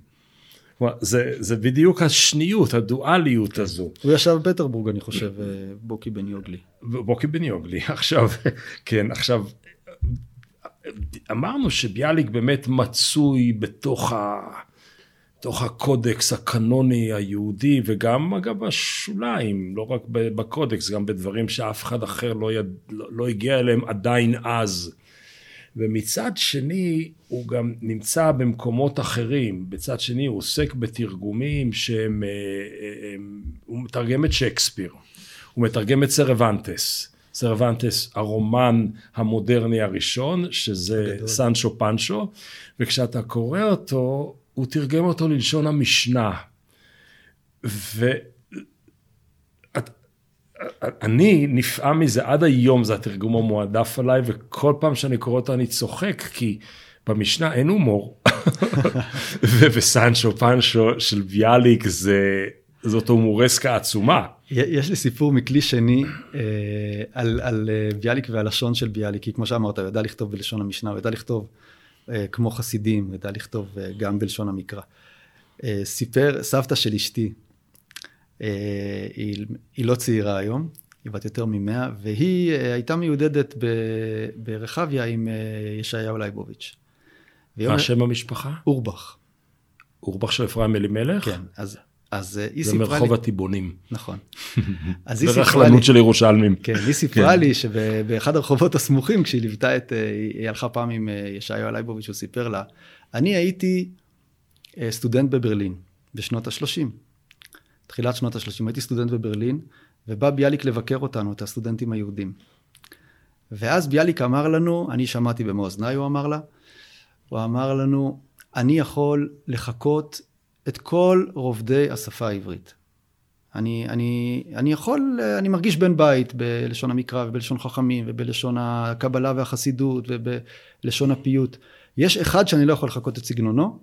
זה, זה בדיוק השניות, הדואליות כן. הזו. הוא ישב בפטרבורג, אני חושב, אה, בוקי בן יוגלי. בוקי בן יוגלי, עכשיו, כן, עכשיו, אמרנו שביאליק באמת מצוי בתוך, ה, בתוך הקודקס הקנוני היהודי וגם אגב בשוליים, לא רק בקודקס, גם בדברים שאף אחד אחר לא, יד, לא, לא הגיע אליהם עדיין אז. ומצד שני הוא גם נמצא במקומות אחרים, בצד שני הוא עוסק בתרגומים שהם, אה, אה, הם, הוא מתרגם את שייקספיר, הוא מתרגם את סרוונטס, סרוונטס הרומן המודרני הראשון, שזה גדול. סנצ'ו פנצ'ו, וכשאתה קורא אותו, הוא תרגם אותו ללשון המשנה. ואני נפעם מזה עד היום, זה התרגום המועדף עליי, וכל פעם שאני קורא אותו אני צוחק, כי במשנה אין הומור. וסנצ'ו פנצ'ו של ביאליק זה, זאת הומורסקה עצומה. יש לי סיפור מכלי שני אה, על, על אה, ביאליק והלשון של ביאליק, כי כמו שאמרת, הוא ידע לכתוב בלשון המשנה, הוא ידע לכתוב אה, כמו חסידים, הוא ידע לכתוב גם בלשון המקרא. סיפר, סבתא של אשתי, היא, היא לא צעירה היום, היא בת יותר ממאה, והיא הייתה מיודדת ב, ברחביה עם ישעיהו לייבוביץ'. מה שם המשפחה? אורבך. אורבך של אפרים אלימלך? כן, אז אז אה, היא סיפרה לי... זה מרחוב הטיבונים. נכון. אז היא סיפרה לי... ברכלנות של ירושלמים. כן, היא סיפרה כן. לי שבאחד הרחובות הסמוכים, כשהיא ליוותה את... אה, היא הלכה פעם עם אה, ישעיו אלייבוביץ', הוא סיפר לה, אני הייתי סטודנט בברלין בשנות ה-30. תחילת שנות ה-30, הייתי סטודנט בברלין, ובא ביאליק לבקר אותנו, את הסטודנטים היהודים. ואז ביאליק אמר לנו, אני שמעתי במו אוזניי, הוא אמר לה, הוא אמר לנו, אני יכול לחכות את כל רובדי השפה העברית. אני, אני, אני יכול, אני מרגיש בן בית בלשון המקרא ובלשון חכמים ובלשון הקבלה והחסידות ובלשון הפיוט. יש אחד שאני לא יכול לחקות את סגנונו,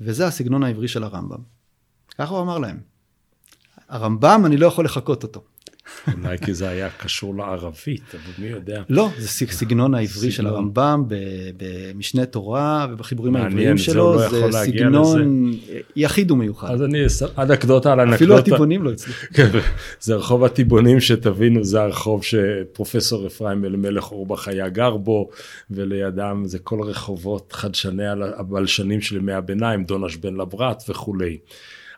וזה הסגנון העברי של הרמב"ם. ככה הוא אמר להם. הרמב"ם, אני לא יכול לחקות אותו. אולי כי זה היה קשור לערבית, אבל מי יודע. לא, זה סגנון העברי של הרמב"ם במשנה תורה ובחיבורים העבריים שלו, לא זה סגנון יחיד ומיוחד. אז אני, אנקדוטה על אנקדוטה. אפילו הטיבונים לא הצליחו. כן, זה רחוב הטיבונים שתבינו, זה הרחוב שפרופסור אפרים אלימלך אורבך היה גר בו, ולידם זה כל רחובות חדשני הבלשנים של ימי הביניים, דונש בן לברת וכולי.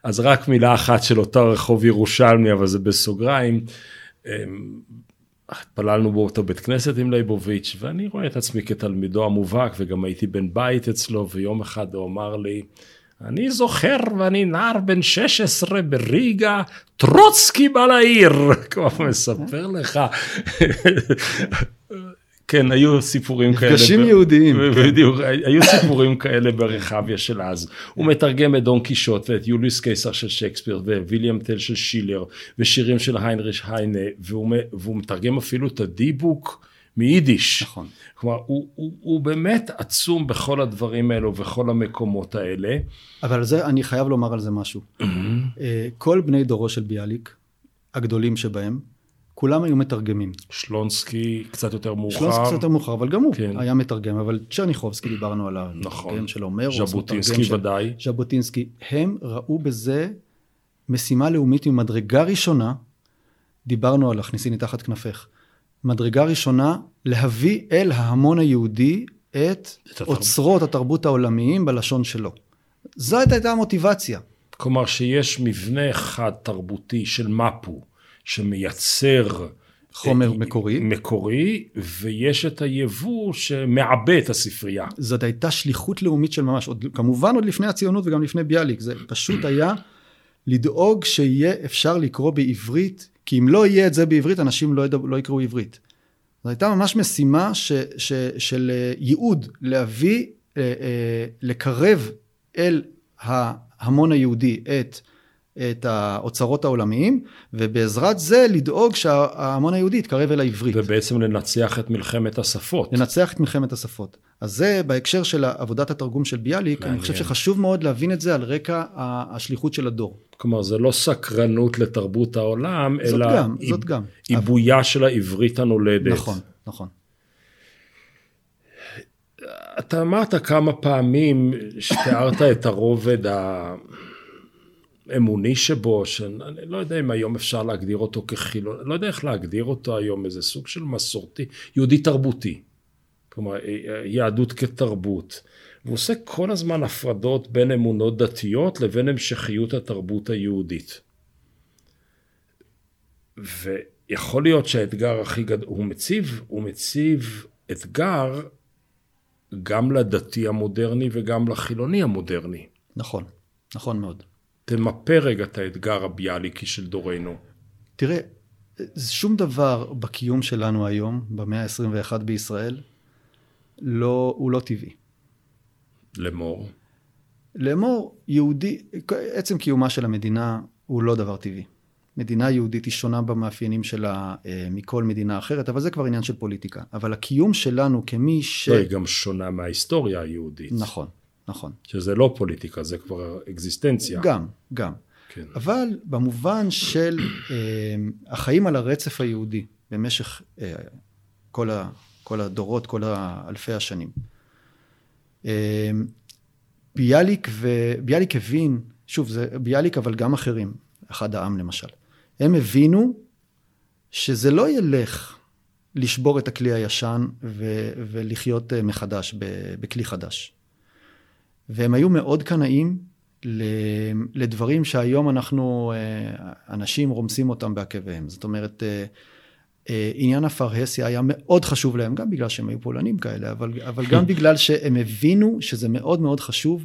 אז רק מילה אחת של אותו רחוב ירושלמי, אבל זה בסוגריים. אמ, התפללנו באותו בית כנסת עם ליבוביץ', ואני רואה את עצמי כתלמידו המובהק, וגם הייתי בן בית אצלו, ויום אחד הוא אמר לי, אני זוכר ואני נער בן 16 בריגה, טרוצקי בא לעיר. כבר מספר לך. כן, היו סיפורים כאלה. מפגשים יהודיים. בדיוק, היו סיפורים כאלה ברחביה של אז. הוא מתרגם את דון קישוט ואת יוליוס קיסר של שייקספיר וויליאם טל של שילר ושירים של היינריש היינה, והוא, והוא מתרגם אפילו את הדיבוק מיידיש. נכון. כלומר, הוא, הוא, הוא באמת עצום בכל הדברים האלו ובכל המקומות האלה. אבל זה, אני חייב לומר על זה משהו. אה, כל בני דורו של ביאליק, הגדולים שבהם, כולם היו מתרגמים. שלונסקי קצת יותר מאוחר. שלונסקי קצת יותר מאוחר, אבל גם הוא כן. היה מתרגם, אבל צ'רניחובסקי דיברנו עליו. נכון. של הומרוס. ז'בוטינסקי ודאי. ז'בוטינסקי. הם ראו בזה משימה לאומית ממדרגה ראשונה, דיברנו על הכניסיני תחת כנפך. מדרגה ראשונה, להביא אל ההמון היהודי את, את אוצרות התרבות העולמיים בלשון שלו. זאת הייתה המוטיבציה. כלומר שיש מבנה אחד תרבותי של מפו. שמייצר חומר מקורי. מקורי, ויש את היבוא שמעבה את הספרייה. זאת הייתה שליחות לאומית של ממש, עוד, כמובן עוד לפני הציונות וגם לפני ביאליק, זה פשוט היה לדאוג שיהיה אפשר לקרוא בעברית, כי אם לא יהיה את זה בעברית, אנשים לא, ידע, לא יקראו עברית. זו הייתה ממש משימה ש, ש, של אה, ייעוד, להביא, אה, אה, לקרב אל ההמון היהודי את את האוצרות העולמיים, ובעזרת זה לדאוג שההמון היהודי יתקרב אל העברית. ובעצם לנצח את מלחמת השפות. לנצח את מלחמת השפות. אז זה בהקשר של עבודת התרגום של ביאליק, מעניין. אני חושב שחשוב מאוד להבין את זה על רקע השליחות של הדור. כלומר, זה לא סקרנות לתרבות העולם, זאת אלא גם, זאת גם. עיבויה אבל... של העברית הנולדת. נכון, נכון. אתה אמרת כמה פעמים שתיארת את הרובד ה... אמוני שבו, שאני לא יודע אם היום אפשר להגדיר אותו כחילון, לא יודע איך להגדיר אותו היום, איזה סוג של מסורתי, יהודי תרבותי. כלומר, יהדות כתרבות. הוא עושה כל הזמן הפרדות בין אמונות דתיות לבין המשכיות התרבות היהודית. ויכול להיות שהאתגר הכי גדול, הוא מציב, הוא מציב אתגר גם לדתי המודרני וגם לחילוני המודרני. נכון, נכון מאוד. תמפה רגע את האתגר הביאליקי של דורנו. תראה, שום דבר בקיום שלנו היום, במאה ה-21 בישראל, לא, הוא לא טבעי. לאמור? לאמור, יהודי, עצם קיומה של המדינה הוא לא דבר טבעי. מדינה יהודית היא שונה במאפיינים שלה אה, מכל מדינה אחרת, אבל זה כבר עניין של פוליטיקה. אבל הקיום שלנו כמי ש... לא, היא גם שונה מההיסטוריה היהודית. נכון. נכון. שזה לא פוליטיקה, זה כבר אקזיסטנציה. גם, גם. כן. אבל במובן של אה, החיים על הרצף היהודי במשך אה, כל, ה, כל הדורות, כל האלפי השנים. אה, ביאליק, ו... ביאליק הבין, שוב, זה ביאליק אבל גם אחרים, אחד העם למשל, הם הבינו שזה לא ילך לשבור את הכלי הישן ו... ולחיות מחדש בכלי חדש. והם היו מאוד קנאים לדברים שהיום אנחנו, אה, אנשים רומסים אותם בעקביהם. זאת אומרת, אה, אה, עניין הפרהסיה היה מאוד חשוב להם, גם בגלל שהם היו פולנים כאלה, אבל, אבל גם בגלל שהם הבינו שזה מאוד מאוד חשוב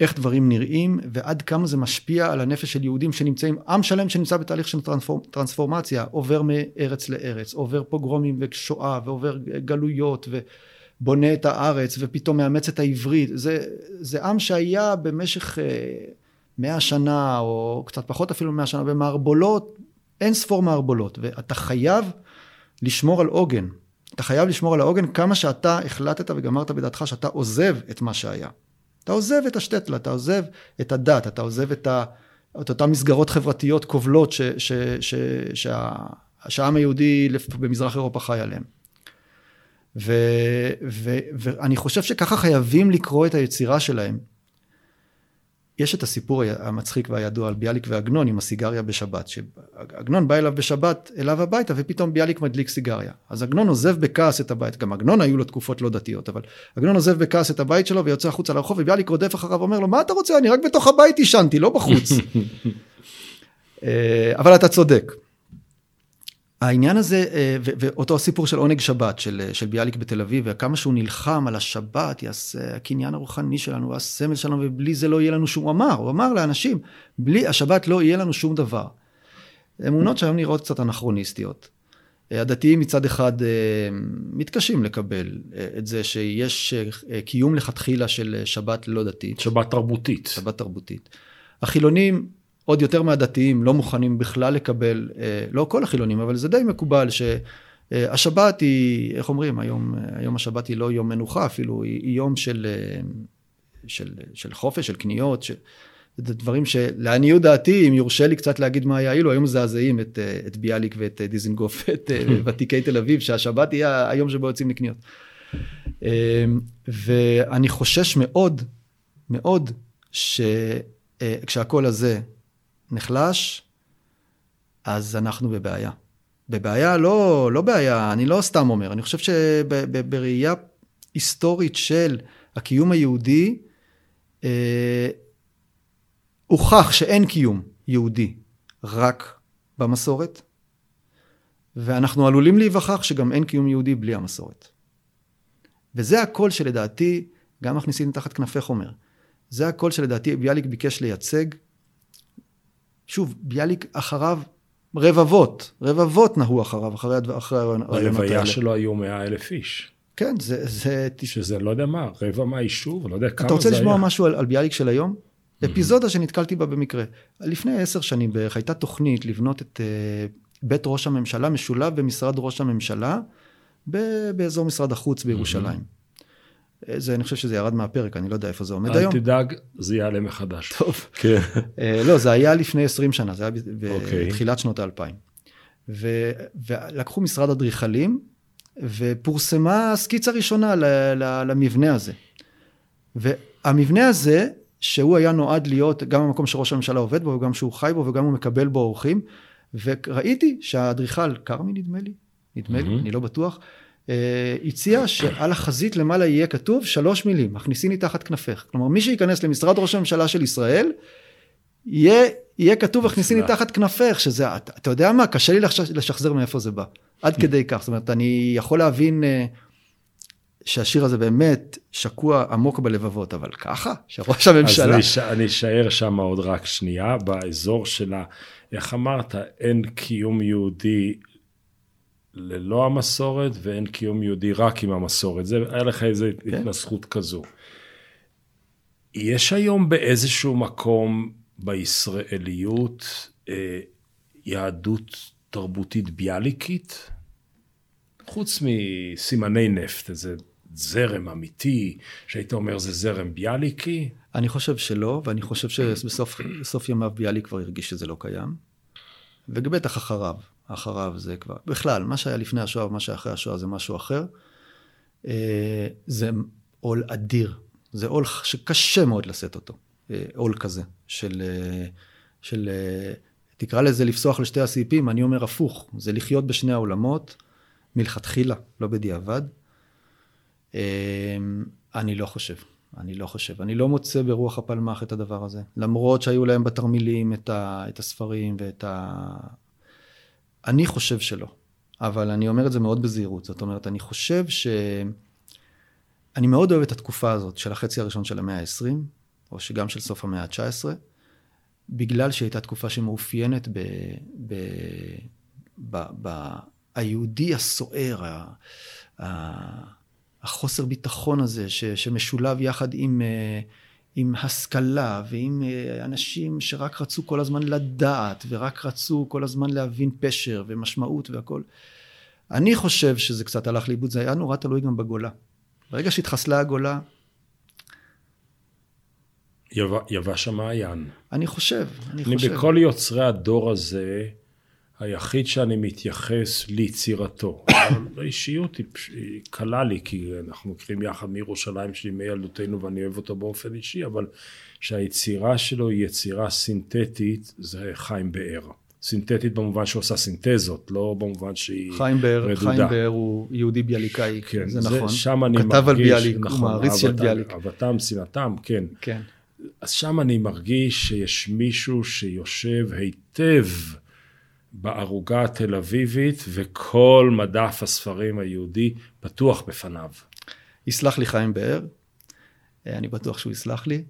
איך דברים נראים, ועד כמה זה משפיע על הנפש של יהודים שנמצאים, עם שלם שנמצא בתהליך של טרנספור, טרנספורמציה, עובר מארץ לארץ, עובר פוגרומים ושואה, ועובר גלויות, ו... בונה את הארץ ופתאום מאמץ את העברית. זה, זה עם שהיה במשך אה, מאה שנה, או קצת פחות אפילו מאה שנה, במערבולות, אין ספור מערבולות, ואתה חייב לשמור על עוגן. אתה חייב לשמור על העוגן כמה שאתה החלטת וגמרת בדעתך שאתה עוזב את מה שהיה. אתה עוזב את השטטלה, אתה עוזב את הדת, אתה עוזב את, ה, את אותן מסגרות חברתיות כובלות ש, ש, ש, שה, שהעם היהודי במזרח אירופה חי עליהן. ו, ו, ואני חושב שככה חייבים לקרוא את היצירה שלהם. יש את הסיפור המצחיק והידוע על ביאליק ועגנון עם הסיגריה בשבת, שעגנון בא אליו בשבת אליו הביתה ופתאום ביאליק מדליק סיגריה. אז עגנון עוזב בכעס את הבית, גם עגנון היו לו תקופות לא דתיות, אבל עגנון עוזב בכעס את הבית שלו ויוצא החוצה לרחוב וביאליק רודף אחריו ואומר לו מה אתה רוצה אני רק בתוך הבית עישנתי לא בחוץ. אה, אבל אתה צודק. העניין הזה, אה, ואותו הסיפור של עונג שבת של, אה, של ביאליק בתל אביב, וכמה שהוא נלחם על השבת, יעשה הקניין הרוחני שלנו, הסמל שלנו, ובלי זה לא יהיה לנו שום, הוא אמר, הוא אמר לאנשים, בלי השבת לא יהיה לנו שום דבר. אמונות שהיום נראות קצת אנכרוניסטיות. אה, הדתיים מצד אחד מתקשים לקבל את זה שיש קיום לכתחילה של שבת לא דתית. שבת תרבותית. שבת תרבותית. החילונים עוד יותר מהדתיים לא מוכנים בכלל לקבל, אה, לא כל החילונים, אבל זה די מקובל שהשבת היא, איך אומרים, היום, היום השבת היא לא יום מנוחה אפילו, היא, היא יום של, אה, של, של חופש, של קניות, ש... זה דברים שלעניות דעתי, אם יורשה לי קצת להגיד מה היה אילו, היו מזעזעים את, אה, את ביאליק ואת דיזנגוף ואת ותיקי תל אביב, שהשבת יהיה היום שבו יוצאים לקניות. ואני חושש מאוד, מאוד, שכשהקול הזה נחלש, אז אנחנו בבעיה. בבעיה, לא, לא בעיה, אני לא סתם אומר, אני חושב שבראייה היסטורית של הקיום היהודי, אה, הוכח שאין קיום יהודי רק במסורת, ואנחנו עלולים להיווכח שגם אין קיום יהודי בלי המסורת. וזה הקול שלדעתי, גם מכניסים תחת כנפי חומר. זה הקול שלדעתי ביאליק ביקש לייצג שוב, ביאליק אחריו רבבות, רבבות נהו אחריו, אחרי, אחרי הרעיונות האלה. בלוויה שלו היו מאה אלף איש. כן, זה... זה... שזה לא יודע מה, רבע מהיישוב, לא יודע כמה זה היה. אתה רוצה לשמוע משהו על, על ביאליק של היום? Mm-hmm. אפיזודה שנתקלתי בה במקרה. לפני עשר שנים בערך הייתה תוכנית לבנות את uh, בית ראש הממשלה משולב במשרד ראש הממשלה באזור משרד החוץ בירושלים. Mm-hmm. זה, אני חושב שזה ירד מהפרק, אני לא יודע איפה זה עומד אל היום. אל תדאג, זה יעלה מחדש. טוב. כן. אה, לא, זה היה לפני 20 שנה, זה היה אוקיי. בתחילת שנות האלפיים. ולקחו משרד אדריכלים, ופורסמה הסקיצה ראשונה למבנה הזה. והמבנה הזה, שהוא היה נועד להיות גם המקום שראש הממשלה עובד בו, וגם שהוא חי בו, וגם הוא מקבל בו אורחים, וראיתי שהאדריכל, כרמי נדמה לי, נדמה לי, אני לא בטוח, הציע שעל החזית למעלה יהיה כתוב שלוש מילים, מכניסיני תחת כנפך. כלומר, מי שייכנס למשרד ראש הממשלה של ישראל, יהיה, יהיה כתוב הכניסיני תחת כנפך, שזה, אתה, יודע מה, קשה לי לשחזר מאיפה זה בא. עד כדי כך, זאת אומרת, אני יכול להבין uh, שהשיר הזה באמת שקוע עמוק בלבבות, אבל ככה, שראש הממשלה... אז אני אשאר שם עוד רק שנייה, באזור של ה... איך אמרת, אין קיום יהודי ללא המסורת ואין קיום יהודי רק עם המסורת. זה, היה לך איזו כן. התנסחות כזו. יש היום באיזשהו מקום בישראליות אה, יהדות תרבותית ביאליקית? חוץ מסימני נפט, איזה זרם אמיתי, שהיית אומר זה זרם ביאליקי? אני חושב שלא, ואני חושב שבסוף ימיו ביאליק כבר הרגיש שזה לא קיים. ובטח אחריו. אחריו זה כבר, בכלל, מה שהיה לפני השואה ומה שהיה אחרי השואה זה משהו אחר. אה, זה עול אדיר, זה עול שקשה מאוד לשאת אותו, אה, עול כזה, של, אה, של, תקרא לזה לפסוח לשתי הסעיפים, אני אומר הפוך, זה לחיות בשני העולמות, מלכתחילה, לא בדיעבד. אני לא חושב, אני לא חושב. אני לא מוצא ברוח הפלמ"ח את הדבר הזה. למרות שהיו להם בתרמילים את, ה, את הספרים ואת ה... אני חושב שלא, אבל אני אומר את זה מאוד בזהירות. זאת אומרת, אני חושב ש... אני מאוד אוהב את התקופה הזאת של החצי הראשון של המאה ה-20, או שגם של סוף המאה ה-19, בגלל שהייתה תקופה שמאופיינת ב... ב... ב... ב... היהודי הסוער, ה... ה... החוסר ביטחון הזה, ש... שמשולב יחד עם, עם השכלה ועם אה, אנשים שרק רצו כל הזמן לדעת ורק רצו כל הזמן להבין פשר ומשמעות והכל. אני חושב שזה קצת הלך לאיבוד, זה היה נורא תלוי גם בגולה. ברגע שהתחסלה הגולה... יבש המעיין. אני חושב, אני, אני חושב. בכל יוצרי הדור הזה, היחיד שאני מתייחס ליצירתו. האישיות היא קלה לי, כי אנחנו מכירים יחד מירושלים שלי מילדותנו ואני אוהב אותו באופן אישי, אבל שהיצירה שלו היא יצירה סינתטית, זה חיים באר. סינתטית במובן שהוא עושה סינתזות, לא במובן שהיא חיים באר, רדודה. חיים באר הוא יהודי ביאליקאי, כן, זה, זה נכון. שם אני כתב מרגיש, על ביאליק, נכון, הוא מעריץ של ביאליק. אהבתם, שנאתם, כן. כן. אז שם אני מרגיש שיש מישהו שיושב היטב בערוגה התל אביבית, וכל מדף הספרים היהודי פתוח בפניו. יסלח לי חיים באר, אני בטוח שהוא יסלח לי.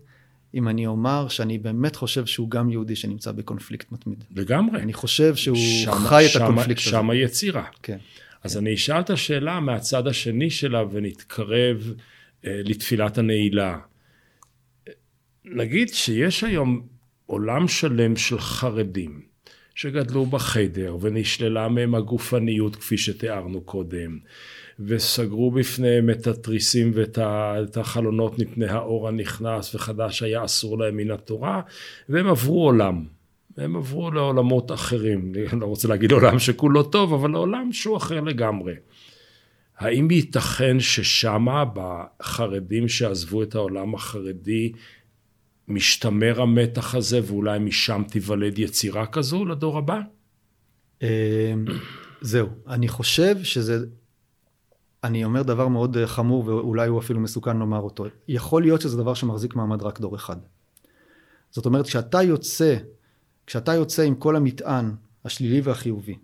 אם אני אומר שאני באמת חושב שהוא גם יהודי שנמצא בקונפליקט מתמיד. לגמרי. אני חושב שהוא שמה, חי את הקונפליקט הזה. שם היצירה. כן. אז כן. אני אשאל את השאלה מהצד השני שלה ונתקרב אה, לתפילת הנעילה. נגיד שיש היום עולם שלם של חרדים שגדלו בחדר ונשללה מהם הגופניות כפי שתיארנו קודם. וסגרו בפניהם את התריסים ואת החלונות מפני האור הנכנס וחדש היה אסור להם מן התורה והם עברו עולם. הם עברו לעולמות אחרים, אני לא רוצה להגיד עולם שכולו טוב, אבל לעולם שהוא אחר לגמרי. האם ייתכן ששמה, בחרדים שעזבו את העולם החרדי, משתמר המתח הזה ואולי משם תיוולד יצירה כזו לדור הבא? זהו, אני חושב שזה אני אומר דבר מאוד אה, חמור ואולי הוא אפילו מסוכן לומר אותו. יכול להיות שזה דבר שמחזיק מעמד רק דור אחד. זאת אומרת, כשאתה יוצא, כשאתה יוצא עם כל המטען השלילי והחיובי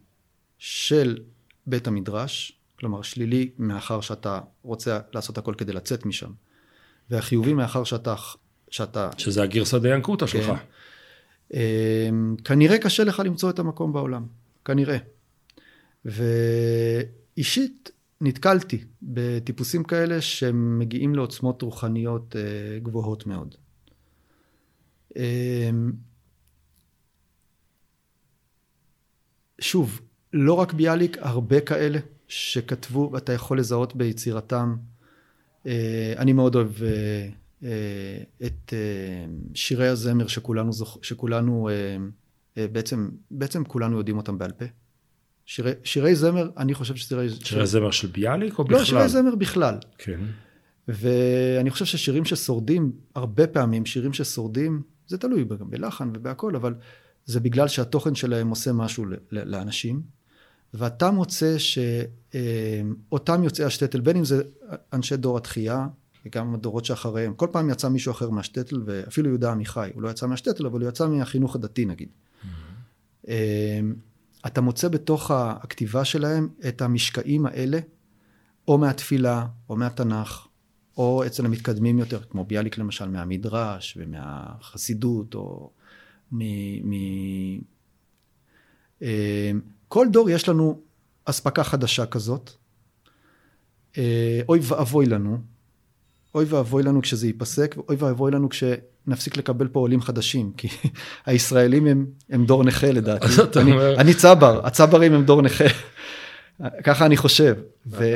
של בית המדרש, כלומר שלילי מאחר שאתה רוצה לעשות הכל כדי לצאת משם, והחיובי מאחר שאתה... שאתה שזה הגרסא דיינקותא שלך. כן, אמ, כנראה קשה לך למצוא את המקום בעולם, כנראה. ואישית, נתקלתי בטיפוסים כאלה שמגיעים לעוצמות רוחניות אה, גבוהות מאוד. אמ, שוב, לא רק ביאליק, הרבה כאלה שכתבו, ואתה יכול לזהות ביצירתם. אה, אני מאוד אוהב אה, את שירי הזמר שכולנו, שכולנו בעצם, בעצם כולנו יודעים אותם בעל פה. שירי, שירי זמר, אני חושב ששירי... שירי זמר של ביאליק או בכלל? לא, שירי זמר בכלל. כן. ואני חושב ששירים ששורדים, הרבה פעמים שירים ששורדים, זה תלוי גם בלחן ובהכל, אבל זה בגלל שהתוכן שלהם עושה משהו לאנשים, ואתה מוצא שאותם יוצאי השטטל, בין אם זה אנשי דור התחייה, וגם הדורות שאחריהם, כל פעם יצא מישהו אחר מהשטטל, ואפילו יהודה עמיחי, הוא לא יצא מהשטטל, אבל הוא יצא מהחינוך הדתי נגיד. Mm-hmm. אתה מוצא בתוך הכתיבה שלהם את המשקעים האלה, או מהתפילה, או מהתנ"ך, או אצל המתקדמים יותר, כמו ביאליק למשל, מהמדרש ומהחסידות, או מ... מ... אה, כל דור יש לנו אספקה חדשה כזאת. אה, אוי ואבוי לנו, אוי ואבוי לנו כשזה ייפסק, ואוי ואבוי לנו כשנפסיק לקבל פה עולים חדשים, כי הישראלים הם, הם דור נכה לדעתי. אני. אני צבר, הצברים הם דור נכה. ככה אני חושב. ו...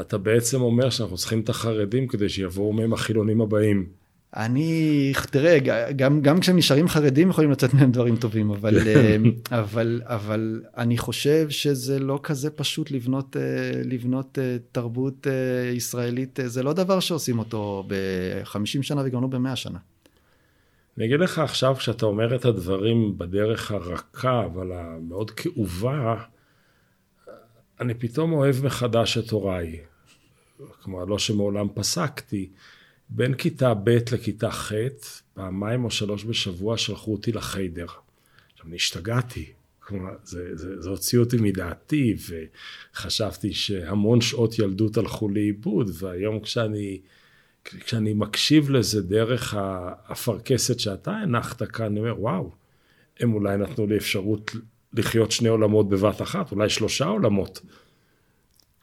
אתה בעצם אומר שאנחנו צריכים את החרדים כדי שיבואו מהם החילונים הבאים. אני, תראה, גם, גם כשהם נשארים חרדים יכולים לצאת מהם דברים טובים, אבל, כן. אה, אבל, אבל אני חושב שזה לא כזה פשוט לבנות, אה, לבנות אה, תרבות ישראלית, זה לא דבר שעושים אותו ב-50 שנה וגם לא ב-100 שנה. אני אגיד לך עכשיו, כשאתה אומר את הדברים בדרך הרכה, אבל המאוד כאובה, אני פתאום אוהב מחדש את הוריי. כלומר, לא שמעולם פסקתי. בין כיתה ב' לכיתה ח', פעמיים או שלוש בשבוע שלחו אותי לחיידר. עכשיו, אני השתגעתי. כלומר, זה, זה, זה הוציא אותי מדעתי, וחשבתי שהמון שעות ילדות הלכו לאיבוד, והיום כשאני, כשאני מקשיב לזה דרך האפרכסת שאתה הנחת כאן, אני אומר, וואו, הם אולי נתנו לי אפשרות לחיות שני עולמות בבת אחת, אולי שלושה עולמות.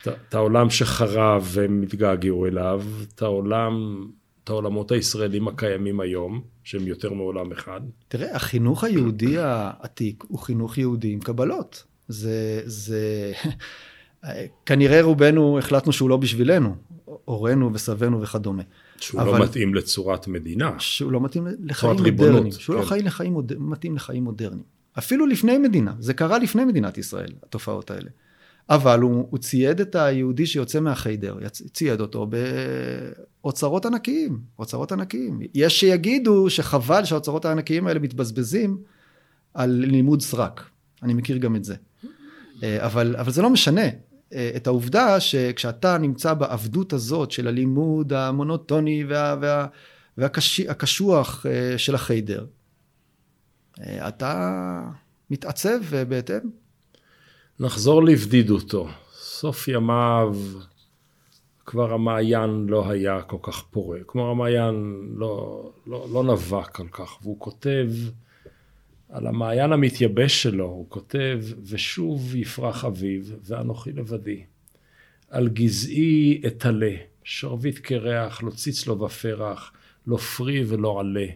את העולם שחרב והם התגעגעו אליו, את העולם את העולמות הישראלים הקיימים היום, שהם יותר מעולם אחד? תראה, החינוך היהודי העתיק הוא חינוך יהודי עם קבלות. זה, זה, כנראה רובנו החלטנו שהוא לא בשבילנו, הורינו וסבינו וכדומה. שהוא לא אבל, לא מתאים לצורת מדינה. שהוא לא מתאים לחיים מודרניים. שהוא לא כן. לא חי לחיים. מתאים לחיים מודרניים. אפילו לפני מדינה, זה קרה לפני מדינת ישראל, התופעות האלה. אבל הוא, הוא צייד את היהודי שיוצא מהחיידר, צייד אותו באוצרות ענקיים, אוצרות ענקיים. יש שיגידו שחבל שהאוצרות הענקיים האלה מתבזבזים על לימוד סרק. אני מכיר גם את זה. אה, אבל, אבל זה לא משנה אה, את העובדה שכשאתה נמצא בעבדות הזאת של הלימוד המונוטוני וה, וה, והקשוח אה, של החיידר, אתה מתעצב בהתאם. נחזור לבדידותו. סוף ימיו כבר המעיין לא היה כל כך פורה. כלומר המעיין לא, לא, לא נבע כל כך, והוא כותב על המעיין המתייבש שלו, הוא כותב, ושוב יפרח אביב, ואנוכי לבדי. על גזעי אתעלה, שרביט קרח, לא ציץ לו בפרח, לא פרי ולא עלה.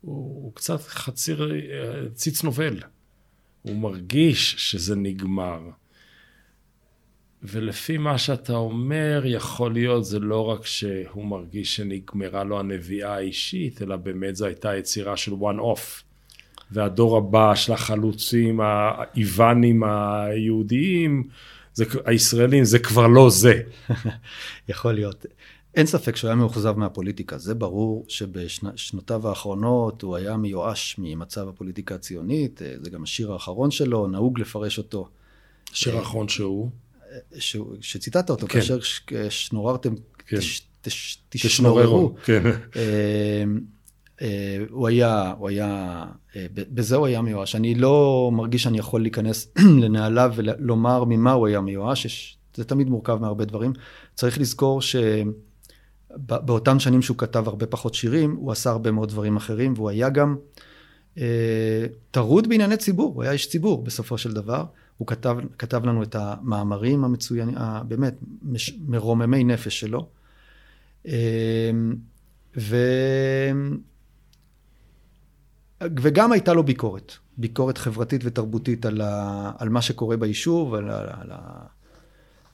הוא, הוא קצת חציר ציץ נובל. הוא מרגיש שזה נגמר. ולפי מה שאתה אומר, יכול להיות זה לא רק שהוא מרגיש שנגמרה לו הנביאה האישית, אלא באמת זו הייתה יצירה של one off. והדור הבא של החלוצים האיוונים היהודיים, זה, הישראלים, זה כבר לא זה. יכול להיות. אין ספק שהוא היה מאוכזב מהפוליטיקה, זה ברור שבשנותיו האחרונות הוא היה מיואש ממצב הפוליטיקה הציונית, זה גם השיר האחרון שלו, נהוג לפרש אותו. השיר האחרון שהוא? ש... שציטטת אותו, כן. כאשר שנוררתם, כן. תש... תשנוררו. כן. אה, הוא היה, הוא היה, אה, בזה הוא היה מיואש. אני לא מרגיש שאני יכול להיכנס לנעליו ולומר ממה הוא היה מיואש, זה תמיד מורכב מהרבה דברים. צריך לזכור שבאותם שנים שהוא כתב הרבה פחות שירים, הוא עשה הרבה מאוד דברים אחרים, והוא היה גם אה, טרוד בענייני ציבור, הוא היה איש ציבור בסופו של דבר. הוא כתב, כתב לנו את המאמרים המצוינים, באמת מרוממי נפש שלו. ו... וגם הייתה לו ביקורת, ביקורת חברתית ותרבותית על, ה, על מה שקורה ביישוב, על, על, על ה...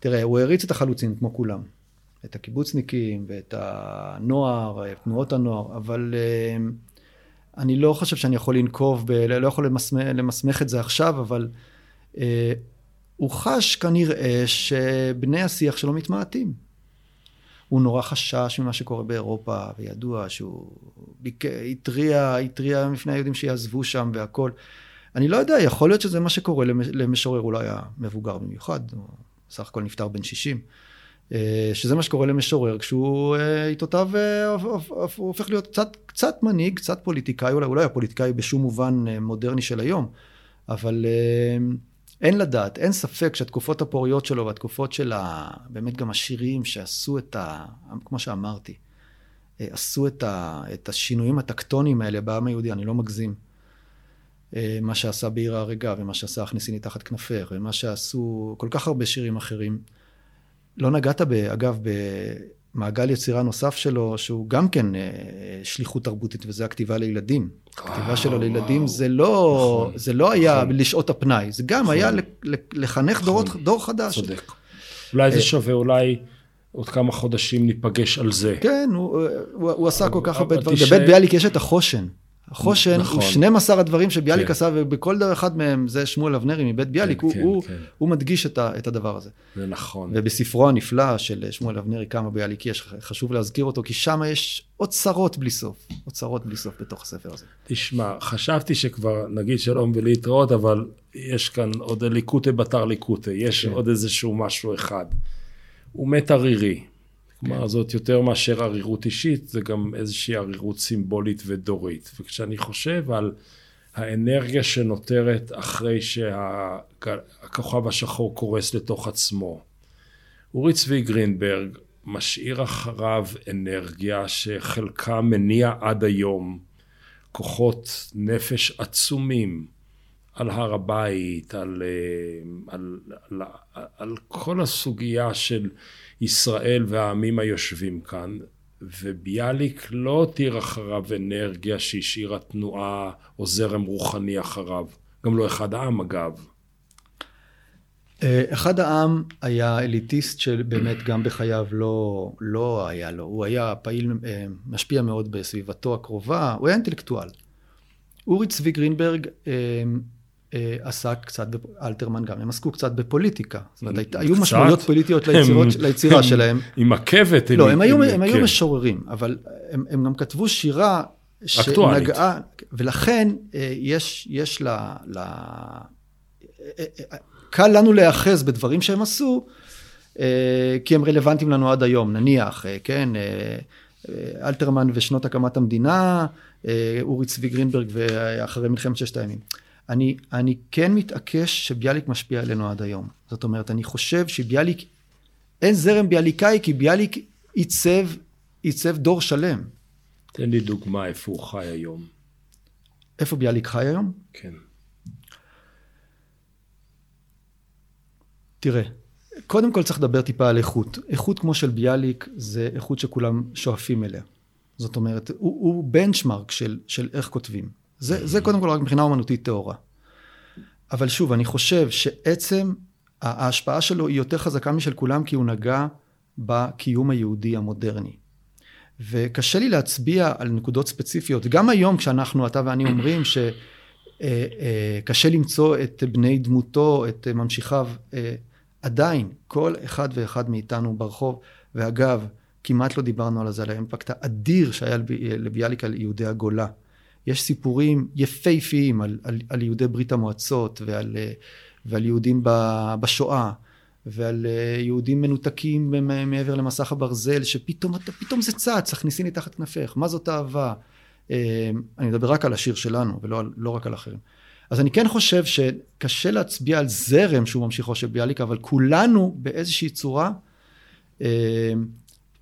תראה, הוא הריץ את החלוצים כמו כולם, את הקיבוצניקים ואת הנוער, תנועות הנוער, אבל uh, אני לא חושב שאני יכול לנקוב, ב, לא יכול למסמך, למסמך את זה עכשיו, אבל uh, הוא חש כנראה שבני השיח שלו מתמעטים. הוא נורא חשש ממה שקורה באירופה, וידוע שהוא ביק... התריע, התריע מפני היהודים שיעזבו שם והכל. אני לא יודע, יכול להיות שזה מה שקורה למשורר, הוא לא היה מבוגר במיוחד, הוא סך הכל נפטר בן 60. אה, שזה מה שקורה למשורר כשהוא עיתותיו, אה, הופך להיות קצת, קצת מנהיג, קצת פוליטיקאי, אולי הוא לא היה פוליטיקאי בשום מובן אה, מודרני של היום, אבל אין לדעת, אין ספק שהתקופות הפוריות שלו והתקופות של ה... באמת גם השירים שעשו את ה... כמו שאמרתי, אה, עשו את, ה... את השינויים הטקטוניים האלה בעם היהודי, אני לא מגזים. אה, מה שעשה בעיר ההרגה ומה שעשה הכניסיני תחת כנפך ומה שעשו כל כך הרבה שירים אחרים. לא נגעת, ב, אגב, מעגל יצירה נוסף שלו, שהוא גם כן אה, שליחות תרבותית, וזה הכתיבה לילדים. הכתיבה שלו לילדים זה לא, נכון, זה לא היה נכון. לשעות הפנאי, זה גם נכון. היה לחנך דורות, דור חדש. צודק. אולי זה אה, שווה, אולי עוד כמה חודשים ניפגש על זה. כן, הוא, הוא, הוא עשה כל כך הרבה דברים. בבית ביאליק יש את החושן. החושן נכון. הוא 12 הדברים שביאליק כן. עשה, ובכל דבר אחד מהם זה שמואל אבנרי מבית ביאליק, כן, הוא, כן, הוא, כן. הוא מדגיש את, ה, את הדבר הזה. זה נכון. ובספרו הנפלא של שמואל אבנרי, כמה ביאליק יש, חשוב להזכיר אותו, כי שם יש אוצרות בלי סוף, אוצרות בלי סוף בתוך הספר הזה. תשמע, חשבתי שכבר נגיד שלום ולהתראות, אבל יש כאן עוד ליקוטה בתר ליקוטה, יש כן. עוד איזשהו משהו אחד. הוא מת ערירי. כלומר, כן. זאת יותר מאשר ערירות אישית, זה גם איזושהי ערירות סימבולית ודורית. וכשאני חושב על האנרגיה שנותרת אחרי שהכוכב השחור קורס לתוך עצמו, אורי צבי גרינברג משאיר אחריו אנרגיה שחלקה מניע עד היום כוחות נפש עצומים על הר הבית, על, אה, על, על, על, על כל הסוגיה של ישראל והעמים היושבים כאן, וביאליק לא הותיר אחריו אנרגיה שהשאירה תנועה או זרם רוחני אחריו. גם לא אחד העם אגב. אה, אחד העם היה אליטיסט שבאמת גם בחייו לא, לא היה לו, הוא היה פעיל, אה, משפיע מאוד בסביבתו הקרובה, הוא היה אינטלקטואל. אורי צבי גרינברג אה, עסק קצת, אלתרמן גם, הם עסקו קצת בפוליטיקה. זאת אומרת, היו משמעויות פוליטיות ליצירות, ליצירה שלהם. עם עקבת. לא, הם היו, הם היו כן. משוררים, אבל הם, הם גם כתבו שירה שנגעה, ולכן יש, יש ל... ל קל לנו להיאחז בדברים שהם עשו, אה, כי הם רלוונטיים לנו עד היום, נניח, אה, כן, אה, אלתרמן ושנות הקמת המדינה, אורי צבי גרינברג ואחרי מלחמת ששת הימים. אני, אני כן מתעקש שביאליק משפיע עלינו עד היום. זאת אומרת, אני חושב שביאליק, אין זרם ביאליקאי, כי ביאליק עיצב, עיצב דור שלם. תן לי דוגמה איפה הוא חי היום. איפה ביאליק חי היום? כן. תראה, קודם כל צריך לדבר טיפה על איכות. איכות כמו של ביאליק זה איכות שכולם שואפים אליה. זאת אומרת, הוא, הוא בנצ'מרק של, של איך כותבים. זה, זה קודם כל רק מבחינה אומנותית טהורה. אבל שוב, אני חושב שעצם ההשפעה שלו היא יותר חזקה משל כולם כי הוא נגע בקיום היהודי המודרני. וקשה לי להצביע על נקודות ספציפיות. גם היום כשאנחנו, אתה ואני אומרים שקשה אה, אה, למצוא את בני דמותו, את ממשיכיו, אה, עדיין, כל אחד ואחד מאיתנו ברחוב, ואגב, כמעט לא דיברנו על זה, על האימפקט האדיר שהיה לביאליק על יהודי הגולה. יש סיפורים יפהפיים על, על, על יהודי ברית המועצות ועל, ועל יהודים בשואה ועל יהודים מנותקים מעבר למסך הברזל, שפתאום פתאום זה צץ, הכניסיני תחת כנפך, מה זאת אהבה? אה, אני מדבר רק על השיר שלנו ולא לא רק על אחרים. אז אני כן חושב שקשה להצביע על זרם שהוא ממשיכו של ביאליק, אבל כולנו באיזושהי צורה, אה,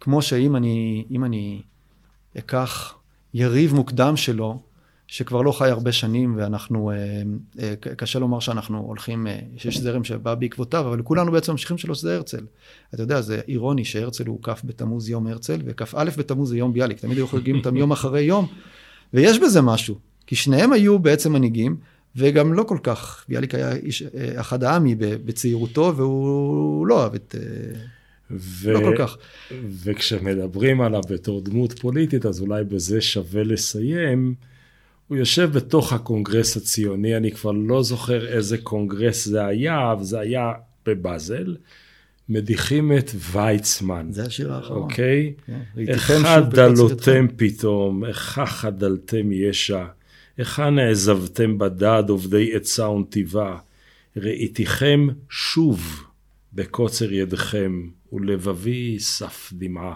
כמו שאם אני, אני אקח יריב מוקדם שלו, שכבר לא חי הרבה שנים ואנחנו, אה, אה, קשה לומר שאנחנו הולכים, אה, שיש זרם שבא בעקבותיו, אבל כולנו בעצם ממשיכים שלו שזה הרצל. אתה יודע, זה אירוני שהרצל הוא כ' בתמוז יום הרצל, וכ"א בתמוז זה יום ביאליק, תמיד היו חוגגים אותם יום אחרי יום, ויש בזה משהו, כי שניהם היו בעצם מנהיגים, וגם לא כל כך, ביאליק היה איש, אחד העמי בצעירותו, והוא לא אהב את... ו... לא כל כך. וכשמדברים עליו בתור דמות פוליטית, אז אולי בזה שווה לסיים. הוא יושב בתוך הקונגרס הציוני, אני כבר לא זוכר איזה קונגרס זה היה, אבל זה היה בבאזל. מדיחים את ויצמן. זה השיר האחרון. אוקיי? כן. איך דלותם פתאום, איך חדלתם ישע. היכן העזבתם בדד עובדי עצה ונתיבה? ראיתיכם שוב בקוצר ידכם, ולבבי סף דמעה.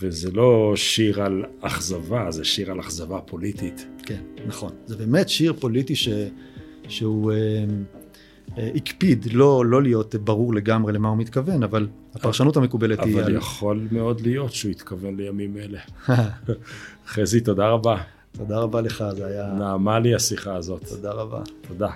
וזה לא שיר על אכזבה, זה שיר על אכזבה פוליטית. כן, נכון. זה באמת שיר פוליטי ש... שהוא אה, אה, הקפיד לא, לא להיות ברור לגמרי למה הוא מתכוון, אבל הפרשנות המקובלת אבל היא... אבל יכול על... מאוד להיות שהוא התכוון לימים אלה. חזי, תודה רבה. תודה רבה לך, זה היה... נעמה לי השיחה הזאת. תודה רבה. תודה.